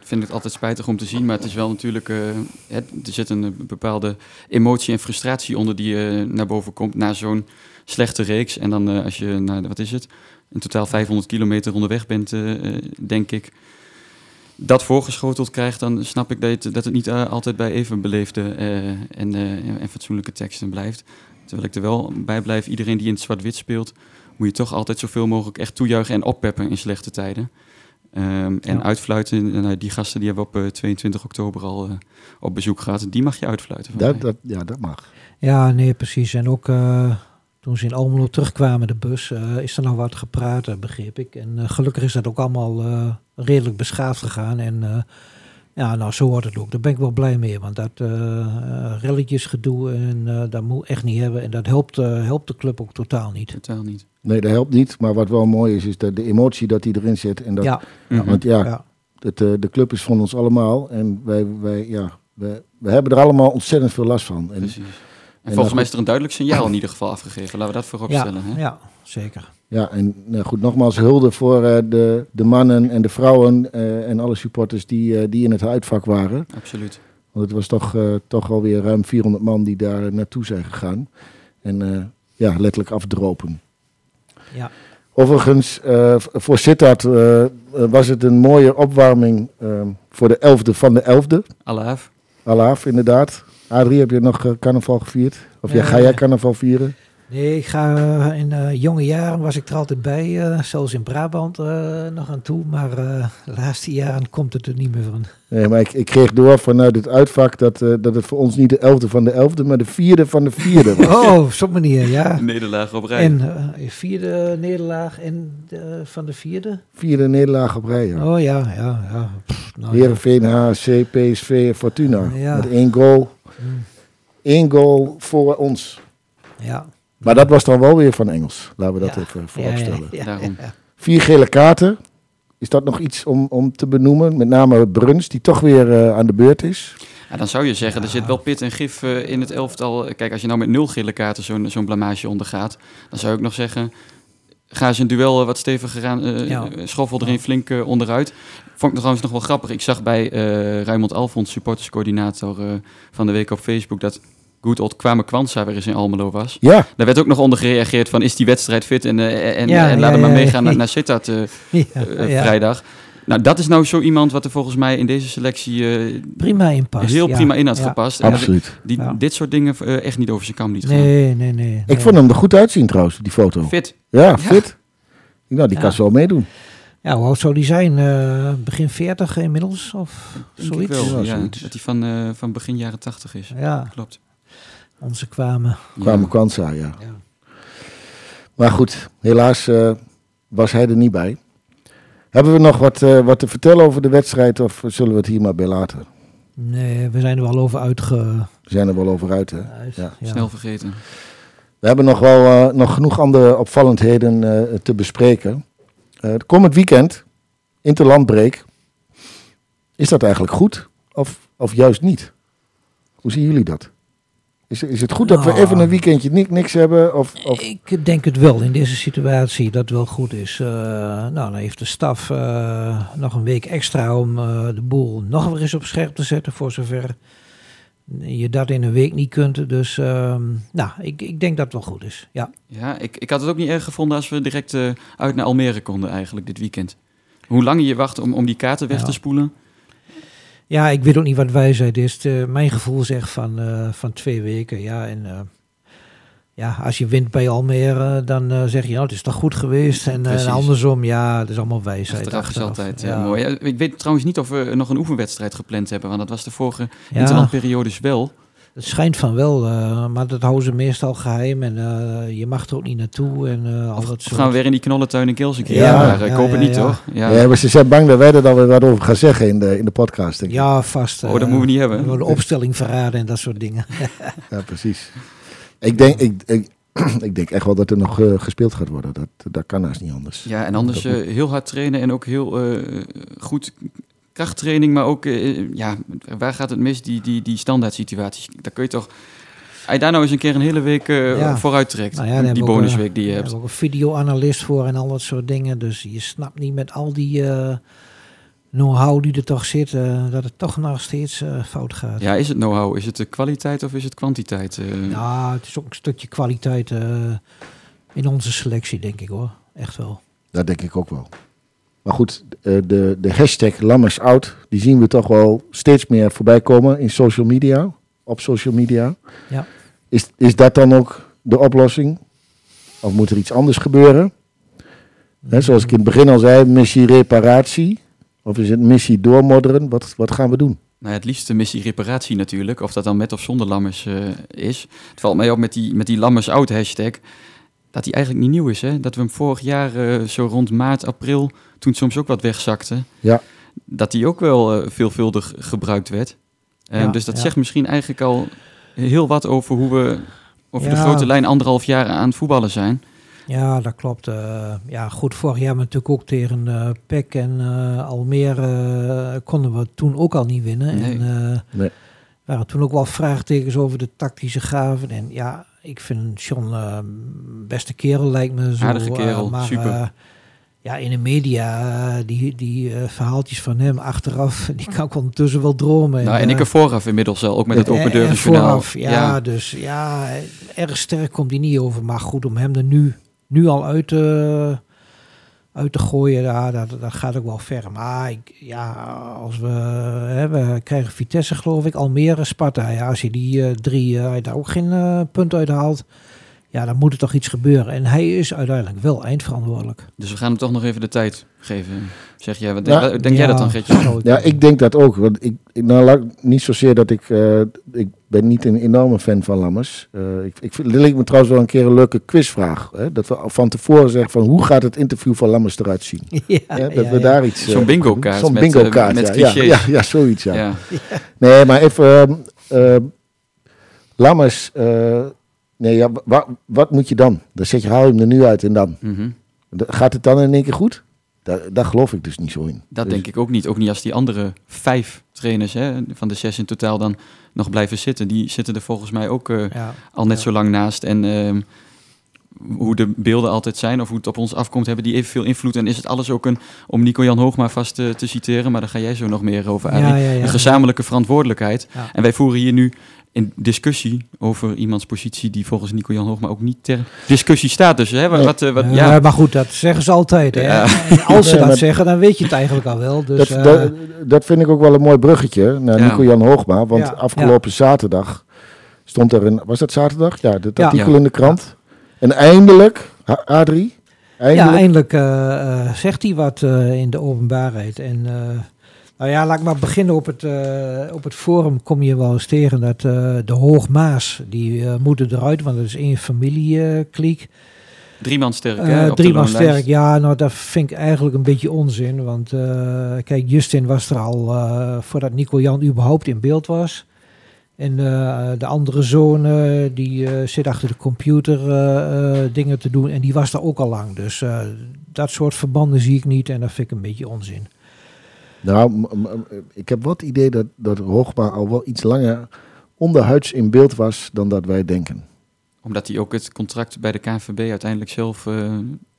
Speaker 2: ik vind het altijd spijtig om te zien, maar het is wel natuurlijk. eh, er zit een bepaalde emotie en frustratie onder die eh, naar boven komt na zo'n slechte reeks. En dan eh, als je de- wat is het? In totaal 500 kilometer onderweg bent, eh, eh, denk ik. Dat voorgeschoteld krijgt, dan snap ik dat het, dat het niet eh, altijd bij even beleefde eh, en, eh, en fatsoenlijke teksten blijft. Terwijl ik er wel bij blijf, iedereen die in het zwart-wit speelt, moet je toch altijd zoveel mogelijk echt toejuichen en oppeppen in slechte tijden. Ehm, en
Speaker 3: Ja.
Speaker 2: uitfluiten, nou, die gasten die hebben we op eh, 22 oktober al eh, op bezoek gehad. Die mag je uitfluiten. van
Speaker 1: Dat,
Speaker 2: mij.
Speaker 1: dat, ja, dat mag.
Speaker 3: Ja, nee, precies. En ook eh, toen ze in Almelo terugkwamen, de bus, eh, is er nog wat gepraat, eh, begreep ik. En eh, gelukkig is dat ook allemaal eh, redelijk beschaafd gegaan. En eh, ja, nou, zo wordt het ook. Daar ben ik wel blij mee, want dat eh eh, relletjesgedoe, en, eh, dat moet echt niet hebben. En dat helpt, eh, helpt de club ook totaal niet.
Speaker 2: Totaal niet.
Speaker 1: Nee, dat helpt niet. Maar wat wel mooi is, is dat de emotie dat die erin zit. En dat,
Speaker 3: ja.
Speaker 1: Want ja,
Speaker 3: ja.
Speaker 1: het, eh, de club is van ons allemaal. En wij, wij, ja, we, we hebben er allemaal ontzettend veel last van. En,
Speaker 2: Precies. En, volgens mij is er een duidelijk signaal in ieder geval afgegeven. Laten we dat voorop
Speaker 3: ja,
Speaker 2: stellen. Hè?
Speaker 3: ja, zeker.
Speaker 1: Ja, en nou goed, nogmaals hulde voor eh, de, de mannen en de vrouwen eh, en alle supporters die, eh, die in het uitvak waren.
Speaker 2: Absoluut.
Speaker 1: Want het was toch, toch alweer ruim 400 man die daar naartoe zijn gegaan. En ja, letterlijk afdropen.
Speaker 3: Ja.
Speaker 1: Overigens, voor Sittard was het een mooie opwarming voor de 11e van de 11e.
Speaker 2: Alaaf.
Speaker 1: Alaaf, inderdaad. Adrie, heb je nog carnaval gevierd? Of ja, ga jij carnaval vieren?
Speaker 3: Nee, ik ga eh, in eh, jonge jaren was ik er altijd bij, eh, zelfs in Brabant eh, nog aan toe. Maar eh, de laatste jaren komt het er niet meer van.
Speaker 1: Nee, maar ik, ik kreeg door vanuit het uitvak dat, eh, dat het voor ons niet de 11e van de 11e, maar de vierde van de vierde was.
Speaker 3: Oh, op zo'n manier, ja. (laughs)
Speaker 2: Nederlaag op rij.
Speaker 3: En vierde nederlaag en eh, van de vierde?
Speaker 1: Vierde nederlaag op rij. ja.
Speaker 3: Oh ja, ja, ja. Pff, nou, ja.
Speaker 1: Heerenveen, HC, PSV en Fortuna.
Speaker 3: Ja.
Speaker 1: Met één goal.
Speaker 3: Mm,
Speaker 1: Eén goal voor ons.
Speaker 3: ja.
Speaker 1: Maar dat was dan wel weer van Engels. Laten we dat
Speaker 3: Ja.
Speaker 1: even
Speaker 3: Ja,
Speaker 1: voorop
Speaker 3: ja,
Speaker 1: stellen.
Speaker 3: ja,
Speaker 2: Daarom.
Speaker 3: ja.
Speaker 1: Vier gele kaarten. Is dat nog iets om, om te benoemen? Met name Bruns, die toch weer eh, aan de beurt is.
Speaker 2: Ja, dan zou je zeggen, er zit wel pit en gif eh, in het elftal. Kijk, als je nou met nul gele kaarten zo'n zo'n blamage ondergaat, dan zou ik nog zeggen, ga eens een duel eh, wat steviger aan, eh,
Speaker 3: Ja.
Speaker 2: schoffel er een flink onderuit. Vond ik trouwens nog wel grappig. Ik zag bij eh Raymond Alfons, supporterscoördinator eh, van de week op Facebook, dat Good Old Kwame Kwanza weer eens in Almelo was.
Speaker 1: Ja,
Speaker 2: Daar werd ook nog onder gereageerd van, is die wedstrijd fit? En, eh, en,
Speaker 3: Ja,
Speaker 2: en
Speaker 3: ja,
Speaker 2: laat hem maar
Speaker 3: ja,
Speaker 2: meegaan
Speaker 3: ja.
Speaker 2: naar, naar (laughs) Sittard eh,
Speaker 3: Ja,
Speaker 2: eh,
Speaker 3: ja.
Speaker 2: vrijdag. Nou, dat is nou zo iemand wat er volgens mij in deze selectie eh,
Speaker 3: Prima in past.
Speaker 2: heel
Speaker 3: ja.
Speaker 2: prima in had
Speaker 3: Ja.
Speaker 2: gepast.
Speaker 1: Absoluut.
Speaker 2: die
Speaker 3: Ja.
Speaker 2: dit soort dingen echt niet over zijn kam liet gaan.
Speaker 3: Nee, nee, nee.
Speaker 1: Ik
Speaker 3: nee.
Speaker 1: vond hem er goed uitzien trouwens, die foto.
Speaker 2: Fit.
Speaker 1: Ja, fit. Nou, die
Speaker 3: Ja.
Speaker 1: kan zo meedoen.
Speaker 3: Ja, hoe oud zou die zijn? Eh, begin 40 inmiddels? Of
Speaker 2: Denk ik
Speaker 3: zoiets?
Speaker 2: wel.
Speaker 1: Ja, zoiets.
Speaker 2: Dat hij van, eh, van begin jaren tachtig is.
Speaker 3: Ja,
Speaker 2: Klopt.
Speaker 3: Onze kwamen.
Speaker 1: Kwame
Speaker 2: Ja.
Speaker 1: Kwanza, ja.
Speaker 3: Ja.
Speaker 1: Maar goed, helaas eh, was hij er niet bij. Hebben we nog wat, eh, wat te vertellen over de wedstrijd of zullen we het hier maar bij laten?
Speaker 3: Nee, we zijn er wel over uitge...
Speaker 1: We zijn er wel over uit, hè?
Speaker 3: uit-
Speaker 1: Ja.
Speaker 2: Snel vergeten.
Speaker 1: We hebben nog wel eh, nog genoeg andere opvallendheden eh, te bespreken. Eh het komend weekend, interlandbreek. Is dat eigenlijk goed of, of juist niet? Hoe zien jullie dat? Is, is het goed dat we
Speaker 3: Nou.
Speaker 1: even een weekendje ni- niks hebben? Of, of,
Speaker 3: Ik denk het wel in deze situatie dat het wel goed is. Eh, nou, dan heeft de staf eh, nog een week extra om eh, de boel nog weer eens op scherp te zetten. Voor zover je dat in een week niet kunt. Dus ehm, nou, ik, ik denk dat het wel goed is. Ja.
Speaker 2: Ja, ik, ik had het ook niet erg gevonden als we direct uit naar Almere konden eigenlijk dit weekend. Hoe lang je wacht om, om die kaarten weg
Speaker 3: Ja.
Speaker 2: te spoelen.
Speaker 3: Ja, ik weet ook niet wat wijsheid is. Eh, mijn gevoel zegt van, eh, van twee weken. Ja, en eh, ja, als je wint bij Almere, dan zeg je, nou, het is toch goed geweest. En, andersom, ja, het is allemaal wijsheid.
Speaker 2: Achteraf is altijd
Speaker 3: Ja.
Speaker 2: mooi. Ja, ik weet trouwens niet of we nog een oefenwedstrijd gepland hebben. Want dat was de vorige
Speaker 3: Ja.
Speaker 2: interlandperiodes wel.
Speaker 3: Het schijnt van wel, eh, maar dat houden ze meestal geheim en eh, je mag er ook niet naartoe en eh al
Speaker 2: Of,
Speaker 3: dat
Speaker 2: of
Speaker 3: soort...
Speaker 2: gaan we weer in die knollentuin in Kils een keer?
Speaker 1: Ja,
Speaker 2: maar, ik
Speaker 3: ja,
Speaker 2: hoop het niet,
Speaker 3: ja.
Speaker 2: toch? Ja.
Speaker 1: ja. maar ze zijn bang dat wij er dan weer wat over gaan zeggen in de, in de podcast. Denk ik.
Speaker 3: Ja, vast.
Speaker 2: Oh, dat moeten we niet hebben.
Speaker 3: We worden opstelling verraden en dat soort dingen. (laughs)
Speaker 1: Ja, precies. Ik denk, ik, ik, (clears throat) ik denk echt wel dat er nog gespeeld gaat worden. Dat, dat kan haast niet anders.
Speaker 2: Ja, en anders eh, heel hard trainen en ook heel eh, goed krachttraining, maar ook, eh, ja, waar gaat het mis? Die, die, die standaard situaties. Daar kun je toch, als je daar nou eens een keer een hele week eh,
Speaker 3: Ja.
Speaker 2: vooruit trekt,
Speaker 3: Nou ja,
Speaker 2: die bonusweek die je hebt.
Speaker 3: hebben ook een videoanalist voor en al dat soort dingen. Dus je snapt niet met al die, eh, know-how die er toch zit, eh, dat het toch nog steeds eh, fout gaat.
Speaker 2: Ja, is het know-how? Is het de kwaliteit of is het kwantiteit? eh?
Speaker 3: Ja, het is ook een stukje kwaliteit eh, in onze selectie, denk ik hoor. Echt wel.
Speaker 1: Dat denk ik ook wel. Maar goed, eh, de, de hashtag Lammers Out, die zien we toch wel steeds meer voorbij komen in social media, op social media.
Speaker 3: Ja.
Speaker 1: Is, is dat dan ook de oplossing? Of moet er iets anders gebeuren? Hè, zoals ik in het begin al zei, missie reparatie. Of is het missie doormodderen? Wat, wat gaan we doen?
Speaker 2: Nou ja, het liefste missie reparatie natuurlijk. Of dat dan met of zonder lammers eh, is. Het valt mij op met die, met die lammers out hashtag. Dat die eigenlijk niet nieuw is. Hè? Dat we hem vorig jaar eh, zo rond maart, april, toen het soms ook wat wegzakte.
Speaker 1: Ja.
Speaker 2: Dat die ook wel eh, veelvuldig gebruikt werd. Eh,
Speaker 3: Ja,
Speaker 2: dus dat
Speaker 3: ja.
Speaker 2: zegt misschien eigenlijk al heel wat over hoe we over de grote lijn anderhalf jaar aan het voetballen zijn.
Speaker 3: Ja, dat klopt. Eh, ja, goed, vorig jaar hebben we natuurlijk ook tegen eh PEC en eh, Almere eh, konden we toen ook al niet winnen.
Speaker 2: Nee.
Speaker 3: En eh
Speaker 1: Nee.
Speaker 3: waren toen ook wel vraagtekens over de tactische gaven. En ja, ik vind John eh, beste kerel lijkt me zo.
Speaker 2: Aardige kerel,
Speaker 3: eh, maar,
Speaker 2: super.
Speaker 3: eh, ja, in de media, die, die verhaaltjes van hem achteraf, (laughs) die kan ik ondertussen wel dromen.
Speaker 2: nou, en ik er vooraf inmiddels al, ook met het
Speaker 3: en-
Speaker 2: open
Speaker 3: en
Speaker 2: deuren journaal.
Speaker 3: vooraf, ja, dus ja, erg sterk komt hij niet over. Maar goed, om hem er nu, nu al uit te, uit te gooien, ja, dat, dat gaat ook wel ver. Maar ik, ja, als we, hè, we krijgen Vitesse geloof ik, Almere, Sparta. Ja, als je die eh, drie, eh, daar ook geen eh, punt uit haalt, ja, dan moet er toch iets gebeuren. En hij is uiteindelijk wel eindverantwoordelijk.
Speaker 2: Dus we gaan hem toch nog even de tijd geven. Zeg jij, wat
Speaker 1: Ja.
Speaker 2: denk, denk jij dat dan, Gertje?
Speaker 1: Ja, ik denk dat ook. Want ik, ik, nou, laat- niet zozeer dat ik... eh, ik ben niet een enorme fan van Lammers. Eh, ik, ik vind, leek me trouwens wel een keer een leuke quizvraag. Hè? Dat we van tevoren zeggen van hoe gaat het interview van Lammers eruit zien? (laughs)
Speaker 3: ja,
Speaker 1: Hè? Dat
Speaker 3: ja,
Speaker 1: we
Speaker 3: ja.
Speaker 1: daar iets... eh,
Speaker 2: Zo'n bingo-kaart
Speaker 1: Zo'n
Speaker 2: met,
Speaker 1: bingo-kaart,
Speaker 2: met
Speaker 1: ja. ja, ja, ja, zoiets, ja.
Speaker 2: Ja.
Speaker 1: Nee, maar even... ehm, ehm, Lammers... nee, ja, wa- wat moet je dan? Dan zet je, haal je hem er nu uit en dan.
Speaker 2: Mhm.
Speaker 1: Gaat het dan in één keer goed? Daar, daar geloof ik dus niet zo in.
Speaker 2: Dat
Speaker 1: Dus-
Speaker 2: denk ik ook niet. Ook niet als die andere vijf trainers hè, van de zes in totaal dan nog blijven zitten. Die zitten er volgens mij ook eh,
Speaker 3: Ja.
Speaker 2: al net
Speaker 3: Ja.
Speaker 2: zo lang naast. En ehm, hoe de beelden altijd zijn of hoe het op ons afkomt, hebben die evenveel invloed. En is het alles ook een, om Nico-Jan Hoogma vast te, te citeren, maar daar ga jij zo nog meer over, Arie.
Speaker 3: Ja, ja, ja.
Speaker 2: Een gezamenlijke verantwoordelijkheid.
Speaker 3: Ja.
Speaker 2: En wij voeren hier nu een discussie over iemands positie die volgens Nico-Jan Hoogma ook niet ter discussie staat. Dus hè, wat, wat, eh, wat-
Speaker 3: Ja,
Speaker 2: ja,
Speaker 3: maar goed, dat zeggen ze altijd. Hè?
Speaker 2: Ja.
Speaker 3: En als ze dat zeggen, dan weet je het eigenlijk al wel. Dus,
Speaker 1: dat,
Speaker 3: eh,
Speaker 1: dat, dat vind ik ook wel een mooi bruggetje naar
Speaker 2: Ja.
Speaker 1: Nico-Jan Hoogma. Want
Speaker 3: Ja,
Speaker 1: afgelopen zaterdag stond er een... Was dat zaterdag? Ja, dat
Speaker 3: Ja.
Speaker 1: artikel
Speaker 2: Ja.
Speaker 1: in de krant. En eindelijk, Adrie,
Speaker 3: ja,
Speaker 1: eindelijk...
Speaker 3: eh, eh, zegt hij wat eh, in de openbaarheid. En eh, nou ja, laat ik maar beginnen op het, eh, op het forum. Kom je wel eens tegen dat eh, de Hoogmaas, die eh, moeten eruit, want dat is één familiekliek.
Speaker 2: drie man sterk. Hè,
Speaker 3: drie man sterk, ja, nou dat vind ik eigenlijk een beetje onzin. Want kijk, Justin was er al voordat Nico Jan überhaupt in beeld was. En de andere zoon die zit achter de computer dingen te doen en die was daar ook al lang. Dus dat soort verbanden zie ik niet en dat vind ik een beetje onzin.
Speaker 1: Nou, ik heb wat idee dat, dat Hoogma al wel iets langer onderhuids in beeld was dan dat wij denken.
Speaker 2: Omdat hij ook het contract bij de KNVB uiteindelijk zelf... eh,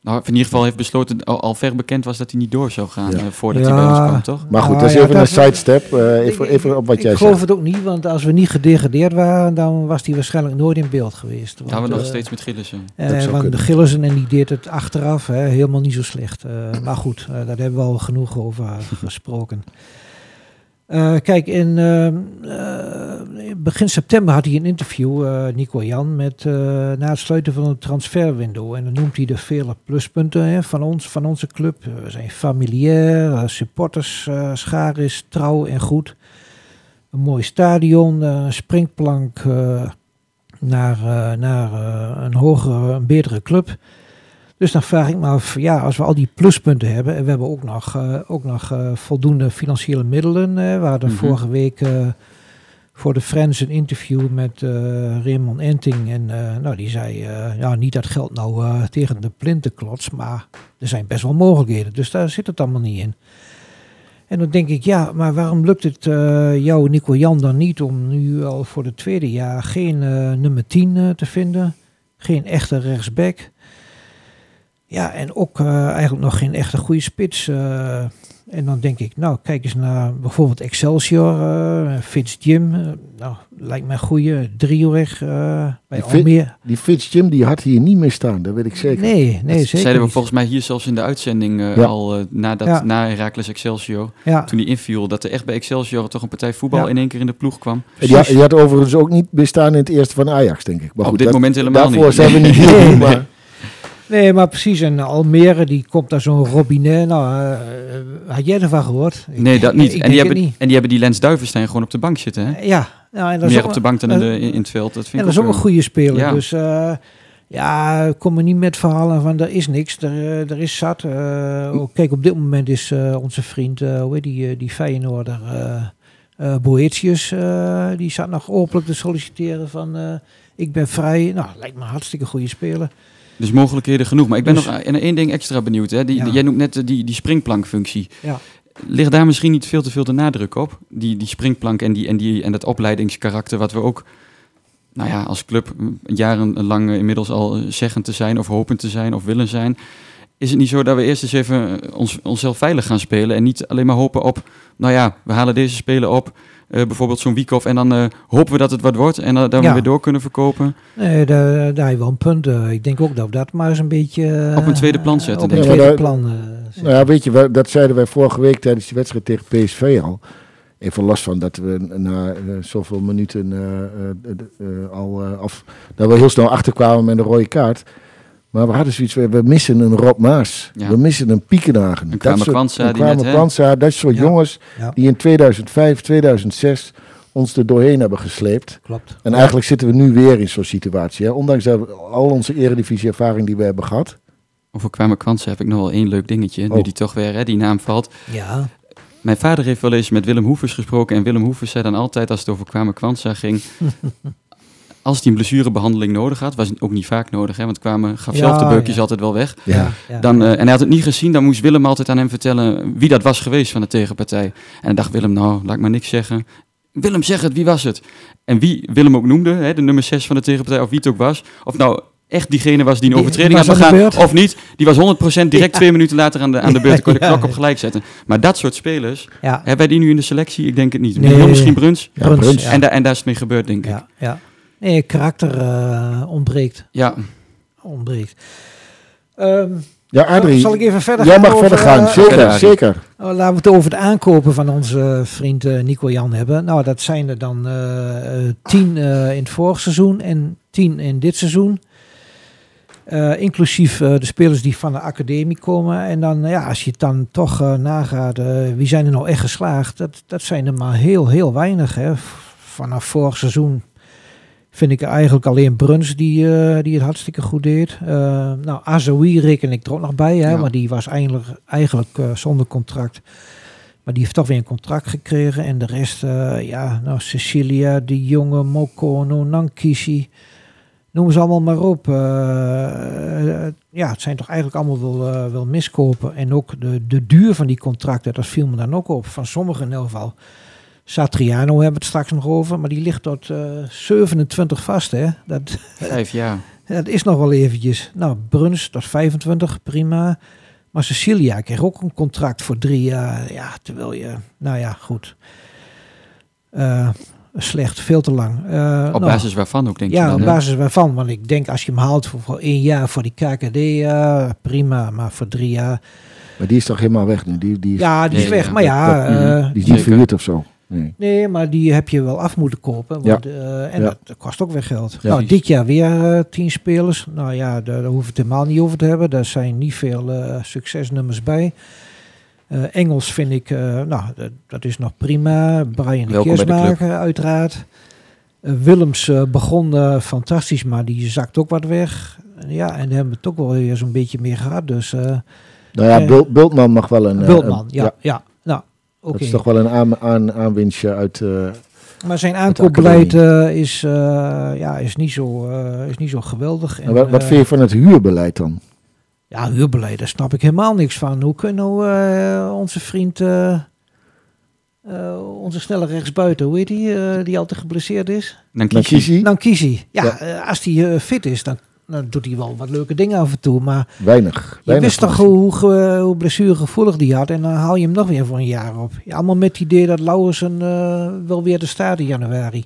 Speaker 2: nou, in ieder geval heeft besloten, al, al ver bekend was dat hij niet door zou gaan
Speaker 1: Ja.
Speaker 2: eh, voordat
Speaker 3: Ja.
Speaker 2: hij bij ons kwam, toch?
Speaker 1: Maar goed,
Speaker 3: Ah,
Speaker 1: dat is even
Speaker 3: dat-
Speaker 1: een sidestep. eh, even,
Speaker 3: Ik-
Speaker 1: even op wat
Speaker 3: ik
Speaker 1: jij
Speaker 3: geloof
Speaker 1: zegt.
Speaker 3: het ook niet, want als we niet gedegradeerd waren, dan was hij waarschijnlijk nooit in beeld geweest. Want,
Speaker 2: we nog steeds met Gillissen.
Speaker 3: Eh, want de. Gillissen en die deed het achteraf hè, helemaal niet zo slecht. Eh, maar goed, daar hebben we al genoeg over (laughs) gesproken. Eh, kijk, in eh, eh, begin september had hij een interview, eh, Nico Jan, met, na het sluiten van het transferwindow. En dan noemt hij de vele pluspunten hè, van, ons, van onze club. We zijn familiair, supporters, schaar is trouw en goed. Een mooi stadion, een springplank naar, naar een hogere, een betere club. Dus dan vraag ik me af, ja, als we al die pluspunten hebben en we hebben ook nog, eh, ook nog eh, voldoende financiële middelen. eh, we hadden
Speaker 2: Mhm.
Speaker 3: vorige week eh, voor de Friends een interview met Raymond Enting. En nou, die zei, ja, niet dat geld nou tegen de plinten klots, maar er zijn best wel mogelijkheden. Dus daar zit het allemaal niet in. En dan denk ik, ja, maar waarom lukt het jou, Nico Jan, dan niet om nu al voor het tweede jaar geen nummer 10 eh, te vinden? Geen echte rechtsback. Ja, en ook eh, eigenlijk nog geen echte goede spits. eh, en dan denk ik, nou, kijk eens naar bijvoorbeeld Excelsior, eh Fitz Jim. nou, lijkt mij een goede driehoek eh bij Almere.
Speaker 1: Die Fitz Jim die had hier niet meer staan, dat weet ik zeker.
Speaker 3: Nee, nee,
Speaker 2: dat
Speaker 3: zeker
Speaker 2: zeiden we
Speaker 3: niet.
Speaker 2: volgens mij hier zelfs in de uitzending eh,
Speaker 1: Ja.
Speaker 2: al eh, na, dat,
Speaker 3: Ja.
Speaker 2: na Heracles Excelsior.
Speaker 3: Ja,
Speaker 2: Toen die inviel, dat er echt bij Excelsior toch een partij voetbal
Speaker 3: Ja.
Speaker 2: in één keer in de ploeg kwam.
Speaker 1: En die, had- die had overigens ook niet bestaan in het eerste van Ajax, denk ik. Maar
Speaker 2: Op
Speaker 1: goed,
Speaker 2: dit
Speaker 1: dat-
Speaker 2: moment helemaal
Speaker 1: daarvoor
Speaker 2: niet.
Speaker 1: zijn we niet
Speaker 3: nee.
Speaker 1: maar
Speaker 3: nee, maar precies. En Almere, die komt daar zo'n Robinet. Nou, eh, had jij ervan gehoord? Ik-
Speaker 2: Nee, dat niet. En die, hebben,
Speaker 3: niet.
Speaker 2: en die hebben die Lens Duivenstein gewoon op de bank zitten. Hè?
Speaker 3: Ja, nou, en dat
Speaker 2: Meer op de bank dan in,
Speaker 3: eh,
Speaker 2: de, in, in het veld. Dat vind
Speaker 3: Ja,
Speaker 2: ik
Speaker 3: dat is ook een
Speaker 2: eh,
Speaker 3: goede speler.
Speaker 2: ja.
Speaker 3: Dus eh, ja, kom maar niet met verhalen van er is niks, er, eh, er is zat. Eh, oh, kijk, op dit moment is eh, onze vriend, eh, hoe heet die, eh, die Feyenoorder, eh eh, Boetius, eh, die zat nog openlijk te solliciteren van eh, ik ben vrij. Nou, lijkt me een hartstikke goede speler.
Speaker 2: Dus mogelijkheden genoeg. Maar ik ben
Speaker 3: Dus-
Speaker 2: nog aan één ding extra benieuwd. Hè? Die,
Speaker 3: Ja.
Speaker 2: Jij noemt net eh, die, die springplankfunctie.
Speaker 3: Ja.
Speaker 2: Ligt daar misschien niet veel te veel de nadruk op? Die, die springplank en, die, en, die, en dat opleidingskarakter wat we ook nou ja, als club jarenlang eh, inmiddels al eh, zeggen te zijn of hopen te zijn of willen zijn. Is het niet zo dat we eerst eens even eh, ons, onszelf veilig gaan spelen en niet alleen maar hopen op, nou ja, we halen deze spelen op, eh, bijvoorbeeld zo'n week-off en dan eh, hopen we dat het wat wordt en dat we
Speaker 3: Ja.
Speaker 2: weer door kunnen verkopen.
Speaker 3: Nee, daar, daar heb je wel een punt. Eh, ik denk ook dat we dat maar eens een beetje...
Speaker 2: Op een tweede plan zetten,
Speaker 3: Op
Speaker 2: denk
Speaker 3: een tweede
Speaker 1: Ja,
Speaker 3: plan eh, zetten.
Speaker 1: Nou ja, weet je, dat zeiden wij vorige week tijdens die wedstrijd tegen PSV al. Even los van dat we na eh, zoveel minuten eh, eh, eh, al eh, af, dat we heel snel achterkwamen met een rode kaart. Maar we hadden zoiets, we, we missen een Rob Maas.
Speaker 2: Ja.
Speaker 1: We missen een Piekenhagen.
Speaker 2: Een
Speaker 1: Dat
Speaker 2: Kwame
Speaker 1: soort-
Speaker 2: Kwanza
Speaker 1: een dat soort
Speaker 3: Ja.
Speaker 1: jongens
Speaker 3: Ja.
Speaker 1: die in 2005, 2006 ons er doorheen hebben gesleept.
Speaker 3: Klopt.
Speaker 1: En eigenlijk zitten we nu weer in zo'n situatie. Hè? Ondanks dat we al onze eredivisie-ervaring die we hebben gehad.
Speaker 2: Over Kwame Kwanza heb ik nog wel één leuk dingetje. Nu
Speaker 1: Oh.
Speaker 2: die toch weer, hè, die naam valt.
Speaker 3: Ja,
Speaker 2: Mijn vader heeft wel eens met Willem Hoefers gesproken. En Willem Hoefers zei dan altijd, als het over Kwame Kwanza ging... (laughs) als hij een blessurebehandeling nodig had, was het ook niet vaak nodig. Hè, want Kwame gaf
Speaker 3: Ja,
Speaker 2: zelf de beukjes
Speaker 3: ja.
Speaker 2: altijd wel weg.
Speaker 1: Ja.
Speaker 3: ja.
Speaker 2: Dan, eh, en hij had het niet gezien, dan moest Willem altijd aan hem vertellen wie dat was geweest van de tegenpartij. En dan dacht Willem, nou, laat ik maar niks zeggen. Willem, zeg het, wie was het? En wie Willem ook noemde, hè, de nummer 6 van de tegenpartij, of wie het ook was. Of nou echt diegene was die een
Speaker 3: Die
Speaker 2: overtreding had begaan, of niet. Die was 100% direct
Speaker 3: Ja.
Speaker 2: twee minuten later aan de, aan de beurt. Kon de
Speaker 3: Ja,
Speaker 2: klok op gelijk zetten. Maar dat soort spelers,
Speaker 3: ja.
Speaker 2: hebben wij die nu in de selectie? Ik denk het niet.
Speaker 3: Nee.
Speaker 2: Misschien Bruns.
Speaker 1: Ja,
Speaker 3: Bruns,
Speaker 1: Bruns.
Speaker 3: ja.
Speaker 2: En, daar en daar is het mee gebeurd, denk ik.
Speaker 3: Ja, ja. Nee, karakter eh, ontbreekt.
Speaker 2: Ja,
Speaker 3: ontbreekt. Ehm,
Speaker 1: Ja, Adrie,
Speaker 3: zal ik even verder
Speaker 1: jij
Speaker 3: gaan?
Speaker 1: mag
Speaker 3: over,
Speaker 1: verder gaan.
Speaker 3: eh,
Speaker 1: zeker, zeker.
Speaker 3: oh, laten we het over het aankopen van onze vriend eh, Nico Jan hebben. Nou, dat zijn er dan tien eh, in het vorig seizoen en tien in dit seizoen. Eh, inclusief eh, de spelers die van de academie komen. En dan, ja, als je het dan toch eh, nagaat, eh, wie zijn er nou echt geslaagd? Dat, dat zijn er maar heel, heel weinig. Hè. Vanaf vorig seizoen vind ik eigenlijk alleen Bruns die, eh, die het hartstikke goed deed. Eh, nou, Azoui reken ik er ook nog bij, hè,
Speaker 2: Ja.
Speaker 3: maar die was eigenlijk, eigenlijk eh, zonder contract. Maar die heeft toch weer een contract gekregen. En de rest, ja, nou, Cecilia, De Jonge, Mokono, Nankisi. Noem ze allemaal maar op. Ja, het zijn toch eigenlijk allemaal wel, wel miskopen. En ook de, de duur van die contracten, dat viel me dan ook op. Van sommigen in elk geval. Satriano hebben we het straks nog over, maar die ligt tot eh 27 vast. Hè? Dat,
Speaker 2: vijf jaar. (laughs)
Speaker 3: dat is nog wel eventjes. Nou, Bruns tot 25, prima. Maar Cecilia kreeg ook een contract voor drie jaar. Ja, terwijl je, nou ja, goed. Eh, slecht, veel te lang. Eh,
Speaker 2: Op
Speaker 3: nou,
Speaker 2: basis waarvan ook, denk je
Speaker 3: ja, op basis waarvan. Want ik denk als je hem haalt voor, voor één jaar voor die KKD, eh, prima. Maar voor drie jaar.
Speaker 1: Maar die is toch helemaal weg nu? Die, die is,
Speaker 3: Ja, die is
Speaker 2: Ja,
Speaker 3: weg.
Speaker 2: ja,
Speaker 3: maar ja,
Speaker 1: dat-
Speaker 3: eh,
Speaker 1: die is niet verhuurd of zo. Nee.
Speaker 3: nee, maar die heb je wel af moeten kopen. Want, eh, en
Speaker 1: Ja.
Speaker 3: dat, dat kost ook weer geld.
Speaker 1: Ja.
Speaker 3: nou, dit jaar weer eh, tien spelers. Nou ja, daar, daar hoeven we het helemaal niet over te hebben. Daar zijn niet veel eh, succesnummers bij. Engels vind ik, nou, dat, is nog prima. Brian de Keersmaker, uiteraard. Willems begon fantastisch, maar die zakt ook wat weg. Ja, en hebben we het ook wel weer zo'n beetje meer gehad. Dus
Speaker 1: Nou ja, Bul- Bultman mag wel een...
Speaker 3: Bultman,
Speaker 1: een-
Speaker 3: ja, ja. Oké.
Speaker 1: Dat is toch wel een aan, aan, aanwinstje uit... eh,
Speaker 3: Maar zijn aankoopbeleid eh, is, eh, ja, is, niet zo, eh, is niet zo geweldig. En,
Speaker 1: wat, wat vind je van het huurbeleid dan?
Speaker 3: Ja, huurbeleid, daar snap ik helemaal niks van. Hoe kunnen nou eh, onze vriend, eh, eh, onze snelle rechtsbuiten, hoe heet die, eh, die altijd geblesseerd is?
Speaker 2: Dan kies.
Speaker 1: Nankisi?
Speaker 3: Nou. Ja,
Speaker 1: Ja.
Speaker 3: als die fit is, dan, dan doet hij wel wat leuke dingen af en toe. Maar
Speaker 1: Weinig.
Speaker 3: je
Speaker 1: weinig
Speaker 3: wist toch hoe, hoe blessuregevoelig die had. En dan haal je hem nog weer voor een jaar op. Ja, allemaal met het idee dat Lauwersen eh, wel weer de staat in januari.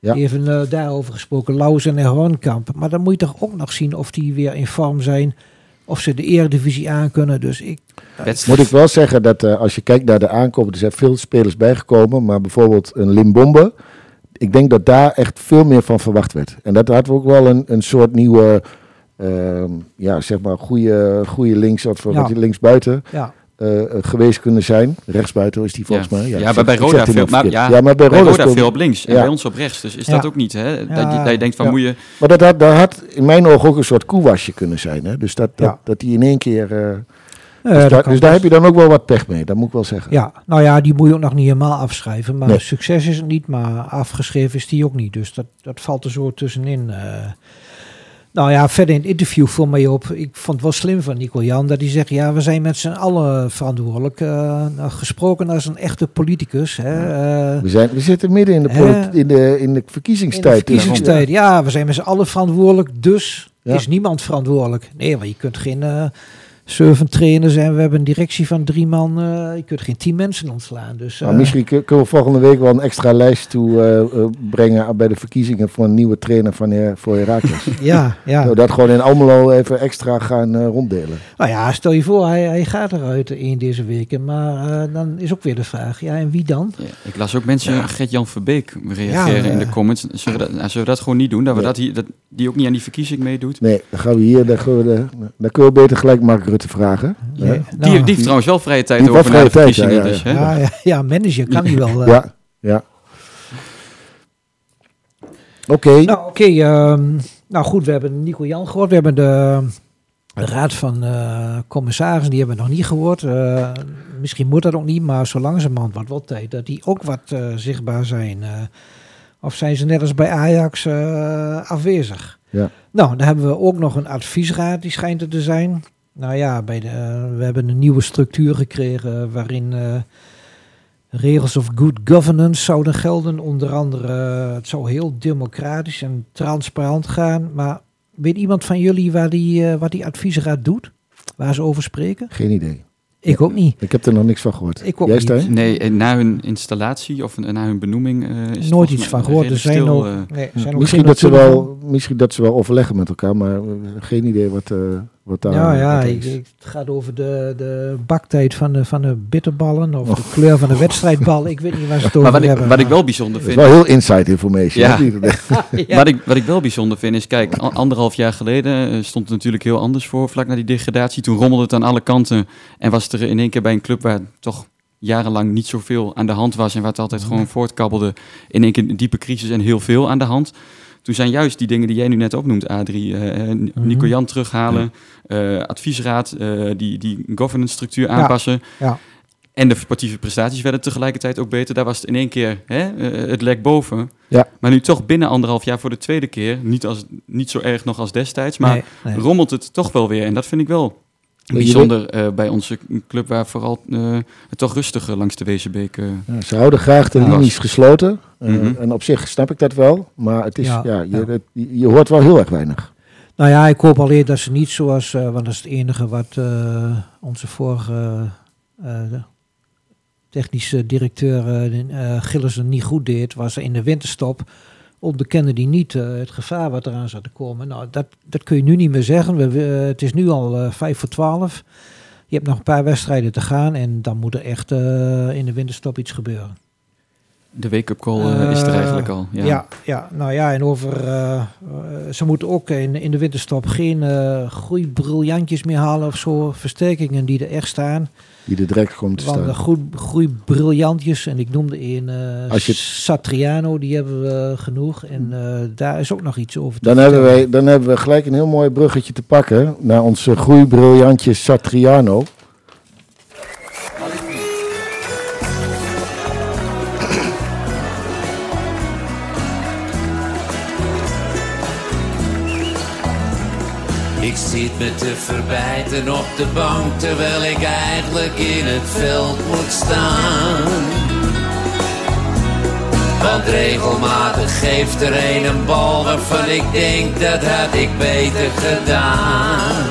Speaker 1: Ja.
Speaker 3: Even eh, daarover gesproken. Lauwersen en Hoornkamp. Maar dan moet je toch ook nog zien of die weer in vorm zijn. Of ze de eredivisie aankunnen. Dus ik...
Speaker 1: Moet ik wel zeggen dat eh, als je kijkt naar de aankopen, er zijn veel spelers bijgekomen, maar bijvoorbeeld een Limbombe, ik denk dat daar echt veel meer van verwacht werd. En dat had ook wel een, een soort nieuwe, ehm, ja, zeg maar, goede, goede links of
Speaker 3: Ja.
Speaker 1: wat linksbuiten
Speaker 3: Ja,
Speaker 1: eh, eh, geweest kunnen zijn. Rechtsbuiten is die volgens
Speaker 2: ja.
Speaker 1: mij.
Speaker 2: Ja,
Speaker 1: ik
Speaker 2: maar bij Roda veel, maar, ja,
Speaker 1: ja, maar bij Roda,
Speaker 2: veel op links en bij ons op rechts. Dus is
Speaker 3: Ja.
Speaker 2: dat ook niet, hè? Dat, je, dat je denkt van,
Speaker 1: Ja.
Speaker 2: moet je...
Speaker 1: Maar dat had, dat had in mijn ogen ook een soort koewasje kunnen zijn. Hè? Dus dat, dat,
Speaker 3: Ja.
Speaker 1: dat die in één keer... Eh, dus,
Speaker 3: dat
Speaker 1: daar, dus daar heb je dan ook wel wat pech mee, dat moet ik wel zeggen.
Speaker 3: Ja, nou ja, die moet je ook nog niet helemaal afschrijven. Maar
Speaker 1: Nee.
Speaker 3: succes is het niet, maar afgeschreven is die ook niet. Dus dat, dat valt er zo tussenin. eh. nou ja, verder in het interview viel mij op. Ik vond het wel slim van Nico Jan dat hij zegt: ja, we zijn met z'n allen verantwoordelijk. eh, nou, gesproken als een echte politicus. Hè, eh,
Speaker 1: We, zijn, we zitten midden in de,
Speaker 3: Hè?
Speaker 1: in de, in de
Speaker 3: in de
Speaker 1: verkiezingstijd.
Speaker 3: verkiezingstijd. Ja, we zijn met z'n allen verantwoordelijk. Dus
Speaker 1: Ja.
Speaker 3: is niemand verantwoordelijk. Nee, want je kunt geen eh servant trainen zijn. We hebben een directie van drie man. eh, je kunt geen tien mensen ontslaan. Dus,
Speaker 1: Nou,
Speaker 3: eh,
Speaker 1: misschien kun- kunnen we volgende week wel een extra lijst toe eh, brengen bij de verkiezingen voor een nieuwe trainer van Her- voor Herakles. (laughs)
Speaker 3: ja, ja.
Speaker 1: Nou, dat gewoon in Almelo even extra gaan eh, ronddelen.
Speaker 3: Nou ja, stel je voor, hij, hij gaat eruit in deze weken. Maar eh, dan is ook weer de vraag, ja, en wie dan?
Speaker 2: Ja, ik las ook mensen, Gert-Jan Verbeek, reageren
Speaker 3: Ja,
Speaker 2: in de comments. Zullen we dat, nou, zullen we dat gewoon niet doen? Dat, we
Speaker 1: Nee.
Speaker 2: dat, hier, dat die ook niet aan die verkiezing meedoet?
Speaker 1: Nee, dan gaan we hier, dan, gaan we de, dan kunnen we beter gelijk Mark Rutte vragen.
Speaker 3: Ja,
Speaker 2: die,
Speaker 3: nou,
Speaker 2: die heeft trouwens wel vrije tijd over
Speaker 1: vrije tijd,
Speaker 2: verkiezingen.
Speaker 1: ja,
Speaker 2: dus,
Speaker 1: ja,
Speaker 2: hè?
Speaker 3: ja, ja, ja, manager kan hij wel. (laughs) eh.
Speaker 1: Ja, ja. Oké,
Speaker 3: Nou, oké. ehm, nou goed, we hebben Nico Jan gehoord. We hebben de, de raad van eh, commissarissen, die hebben we nog niet gehoord. Eh, misschien moet dat ook niet, maar zo langzamerhand wordt wel tijd dat die ook wat eh, zichtbaar zijn. Eh, of zijn ze net als bij Ajax eh, afwezig?
Speaker 1: Ja.
Speaker 3: Nou, dan hebben we ook nog een adviesraad, die schijnt er te zijn. Nou ja, bij de, eh, we hebben een nieuwe structuur gekregen waarin eh, regels of good governance zouden gelden. Onder andere, eh, het zou heel democratisch en transparant gaan. Maar weet iemand van jullie waar die, wat die adviesraad doet? Waar ze over spreken?
Speaker 1: geen idee.
Speaker 3: Ik ook niet.
Speaker 1: Ik heb er nog niks van gehoord.
Speaker 3: Ik ook
Speaker 1: Jij,
Speaker 3: niet.
Speaker 2: Nee, na hun installatie of na hun benoeming eh, is het
Speaker 3: Nooit iets van gehoord. Er zijn ook,
Speaker 2: eh.
Speaker 3: nee, er zijn ook
Speaker 1: Misschien dat, ze wel, misschien dat ze wel overleggen met elkaar, maar geen idee wat, eh, wat daar
Speaker 3: Ja, ja ik, het gaat over de, de baktijd van de, van de bitterballen of de
Speaker 1: Oh.
Speaker 3: kleur van de wedstrijdbal. Ik weet niet waar ze het over
Speaker 2: Maar wat ik,
Speaker 3: hebben.
Speaker 2: wat ik wel bijzonder
Speaker 1: Dat is
Speaker 2: vind...
Speaker 1: wel heel inside information.
Speaker 2: Ja.
Speaker 1: hè, die- (laughs)
Speaker 3: Ja.
Speaker 2: Wat, ik, wat ik wel bijzonder vind is, kijk, anderhalf jaar geleden eh, stond het natuurlijk heel anders voor, vlak na die degradatie. Toen rommelde het aan alle kanten en was er in één keer bij een club waar toch jarenlang niet zoveel aan de hand was en waar het altijd gewoon voortkabbelde, in één keer een diepe crisis en heel veel aan de hand. Toen zijn juist die dingen die jij nu net opnoemt, Adrie, eh, eh, Nico Jan terughalen, eh, adviesraad, eh, die, die governance structuur aanpassen.
Speaker 3: ja.
Speaker 2: En de sportieve prestaties werden tegelijkertijd ook beter. Daar was het in één keer hè, het lek boven.
Speaker 1: Ja.
Speaker 2: Maar nu toch binnen anderhalf jaar voor de tweede keer, niet, als, niet zo erg nog als destijds, maar
Speaker 3: Nee, nee.
Speaker 2: rommelt het toch wel weer. En dat vind ik wel bijzonder eh, bij onze club, waar vooral eh, het toch rustiger langs de Wezenbeek... eh,
Speaker 1: Ja, ze houden graag de linies gesloten. Eh,
Speaker 2: Mhm.
Speaker 1: En op zich snap ik dat wel. Maar het is,
Speaker 3: Ja,
Speaker 1: ja, je,
Speaker 3: ja.
Speaker 1: het- je, hoort wel heel erg weinig.
Speaker 3: Nou ja, ik hoop alleen dat ze niet zoals, eh, want dat is het enige wat eh, onze vorige eh, technische directeur eh eh, Gillissen niet goed deed, was in de winterstop onderkende die niet eh, het gevaar wat eraan zat te komen. Nou, dat, dat kun je nu niet meer zeggen. We, we- het is nu al eh, vijf voor twaalf. Je hebt nog een paar wedstrijden te gaan en dan moet er echt eh, in de winterstop iets gebeuren.
Speaker 2: de wake-up call is er eigenlijk al. Ja.
Speaker 3: Ja. ja, nou ja, en over. ze moeten ook in, in de winterstop geen eh groeibriljantjes meer halen of zo. Versterkingen die er echt staan.
Speaker 1: Die er direct komt te
Speaker 3: Want de
Speaker 1: staan.
Speaker 3: groei, groeibriljantjes, en ik noemde een
Speaker 1: Als je-
Speaker 3: Satriano, die hebben we genoeg. En eh, daar is ook nog iets over te
Speaker 1: Dan hebben, wij, dan hebben we gelijk een heel mooi bruggetje te pakken naar onze groeibriljantje Satriano.
Speaker 6: Ik zit me te verbijten op de bank terwijl ik eigenlijk in het veld moet staan. Want regelmatig geeft er een een bal waarvan ik denk dat had ik beter gedaan.